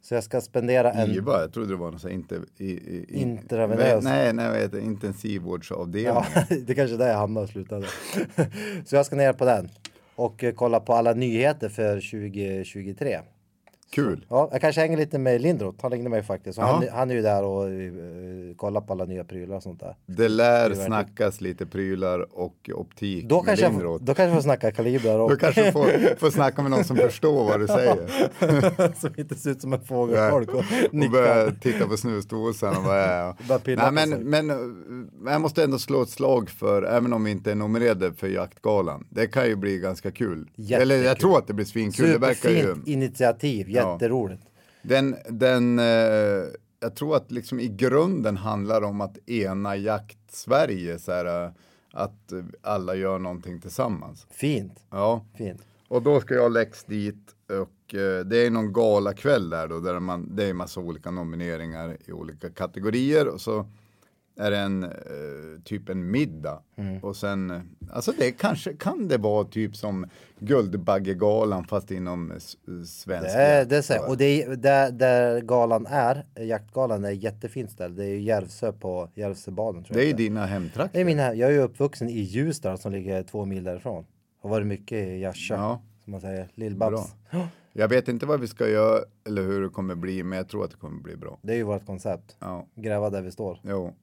Så jag ska spendera en... IVA, jag trodde det var något så här inte, i, i, i, Intravenös. Nej, nej, vad heter det? intensivvårdsavdelning. Ja, det kanske är där jag hamnar och slutade. Så jag ska ner på den. Och eh, kolla på alla nyheter för 2023. Kul. Ja, jag kanske hänger lite med Lindroth. Han ringde mig faktiskt. Ja. han, han är ju där och uh, kollar på alla nya prylar och sånt där. Det lär verkligen- snackas lite prylar och optik Då med kanske, Lindroth. då kanske jag får snacka kalibrar och Du kanske får, får snacka med någon som förstår vad du säger. som inte ser ut som en fågelholk och och nickar. börja titta på snusdosan och vad är Nej, men, men jag måste ändå slå ett slag för, även om vi inte är nominerade för jaktgalan. Det kan ju bli ganska kul. Jättekul. Eller jag tror att det blir svinkul. Det verkar ju. Superfint initiativ, jätteroligt. Den, den, eh, jag tror att liksom i grunden handlar om att ena jakt-Sverige, så här, eh, att alla gör någonting tillsammans. Fint, Ja, fint. och då ska jag läx dit och eh, det är någon galakväll där då, där man, det är massa olika nomineringar i olika kategorier och så är det en eh, typ en middag Mm. och sen, eh, alltså det kanske, kan det vara typ som Guldbaggegalan fast inom svensk Det är, det är och det är, där, där galan är, jaktgalan är jättefint ställe. Det är ju Järvsö på Järvsöbaden tror Det är jag. det dina det hemtrakter. är min här, jag är ju uppvuxen i Ljusdal som ligger två mil därifrån. Har varit mycket i Järvsö, Ja. som man säger. Lill-Babs. Jag vet inte vad vi ska göra eller hur det kommer bli, men jag tror att det kommer bli bra. Det är ju vårt koncept. Ja, Gräva där vi står. jo.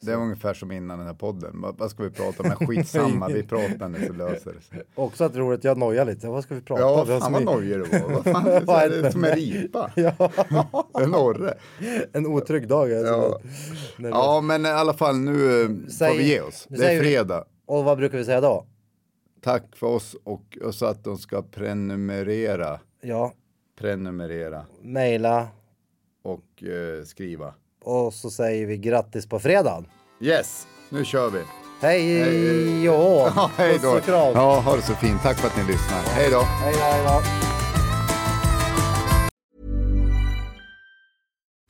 Det är ungefär som innan den här podden. Vad, ska vi prata om? Men Skitsamma, vi pratar nu så löser det sig. Också att roligt, jag nojar lite. Vad ska vi prata Ja, om? Har fan vad nojig du var. Vad fan är är det det som en ripa? Ja, En orre. en otrygg dag. Alltså. Ja. Nervös. ja, men i alla fall nu eh, Säg- får vi ge oss. Det är fredag. Och vad brukar vi säga då? Tack för oss och, och så att de ska prenumerera, Ja, prenumerera mejla och eh, skriva. Och så säger vi grattis på fredagen. Yes, nu kör vi. Hej Hej. jo! Ja, hej Puss då. och kram. Ja, ha det så fint. Tack för att ni lyssnar. Hej då. Hej då, hej då.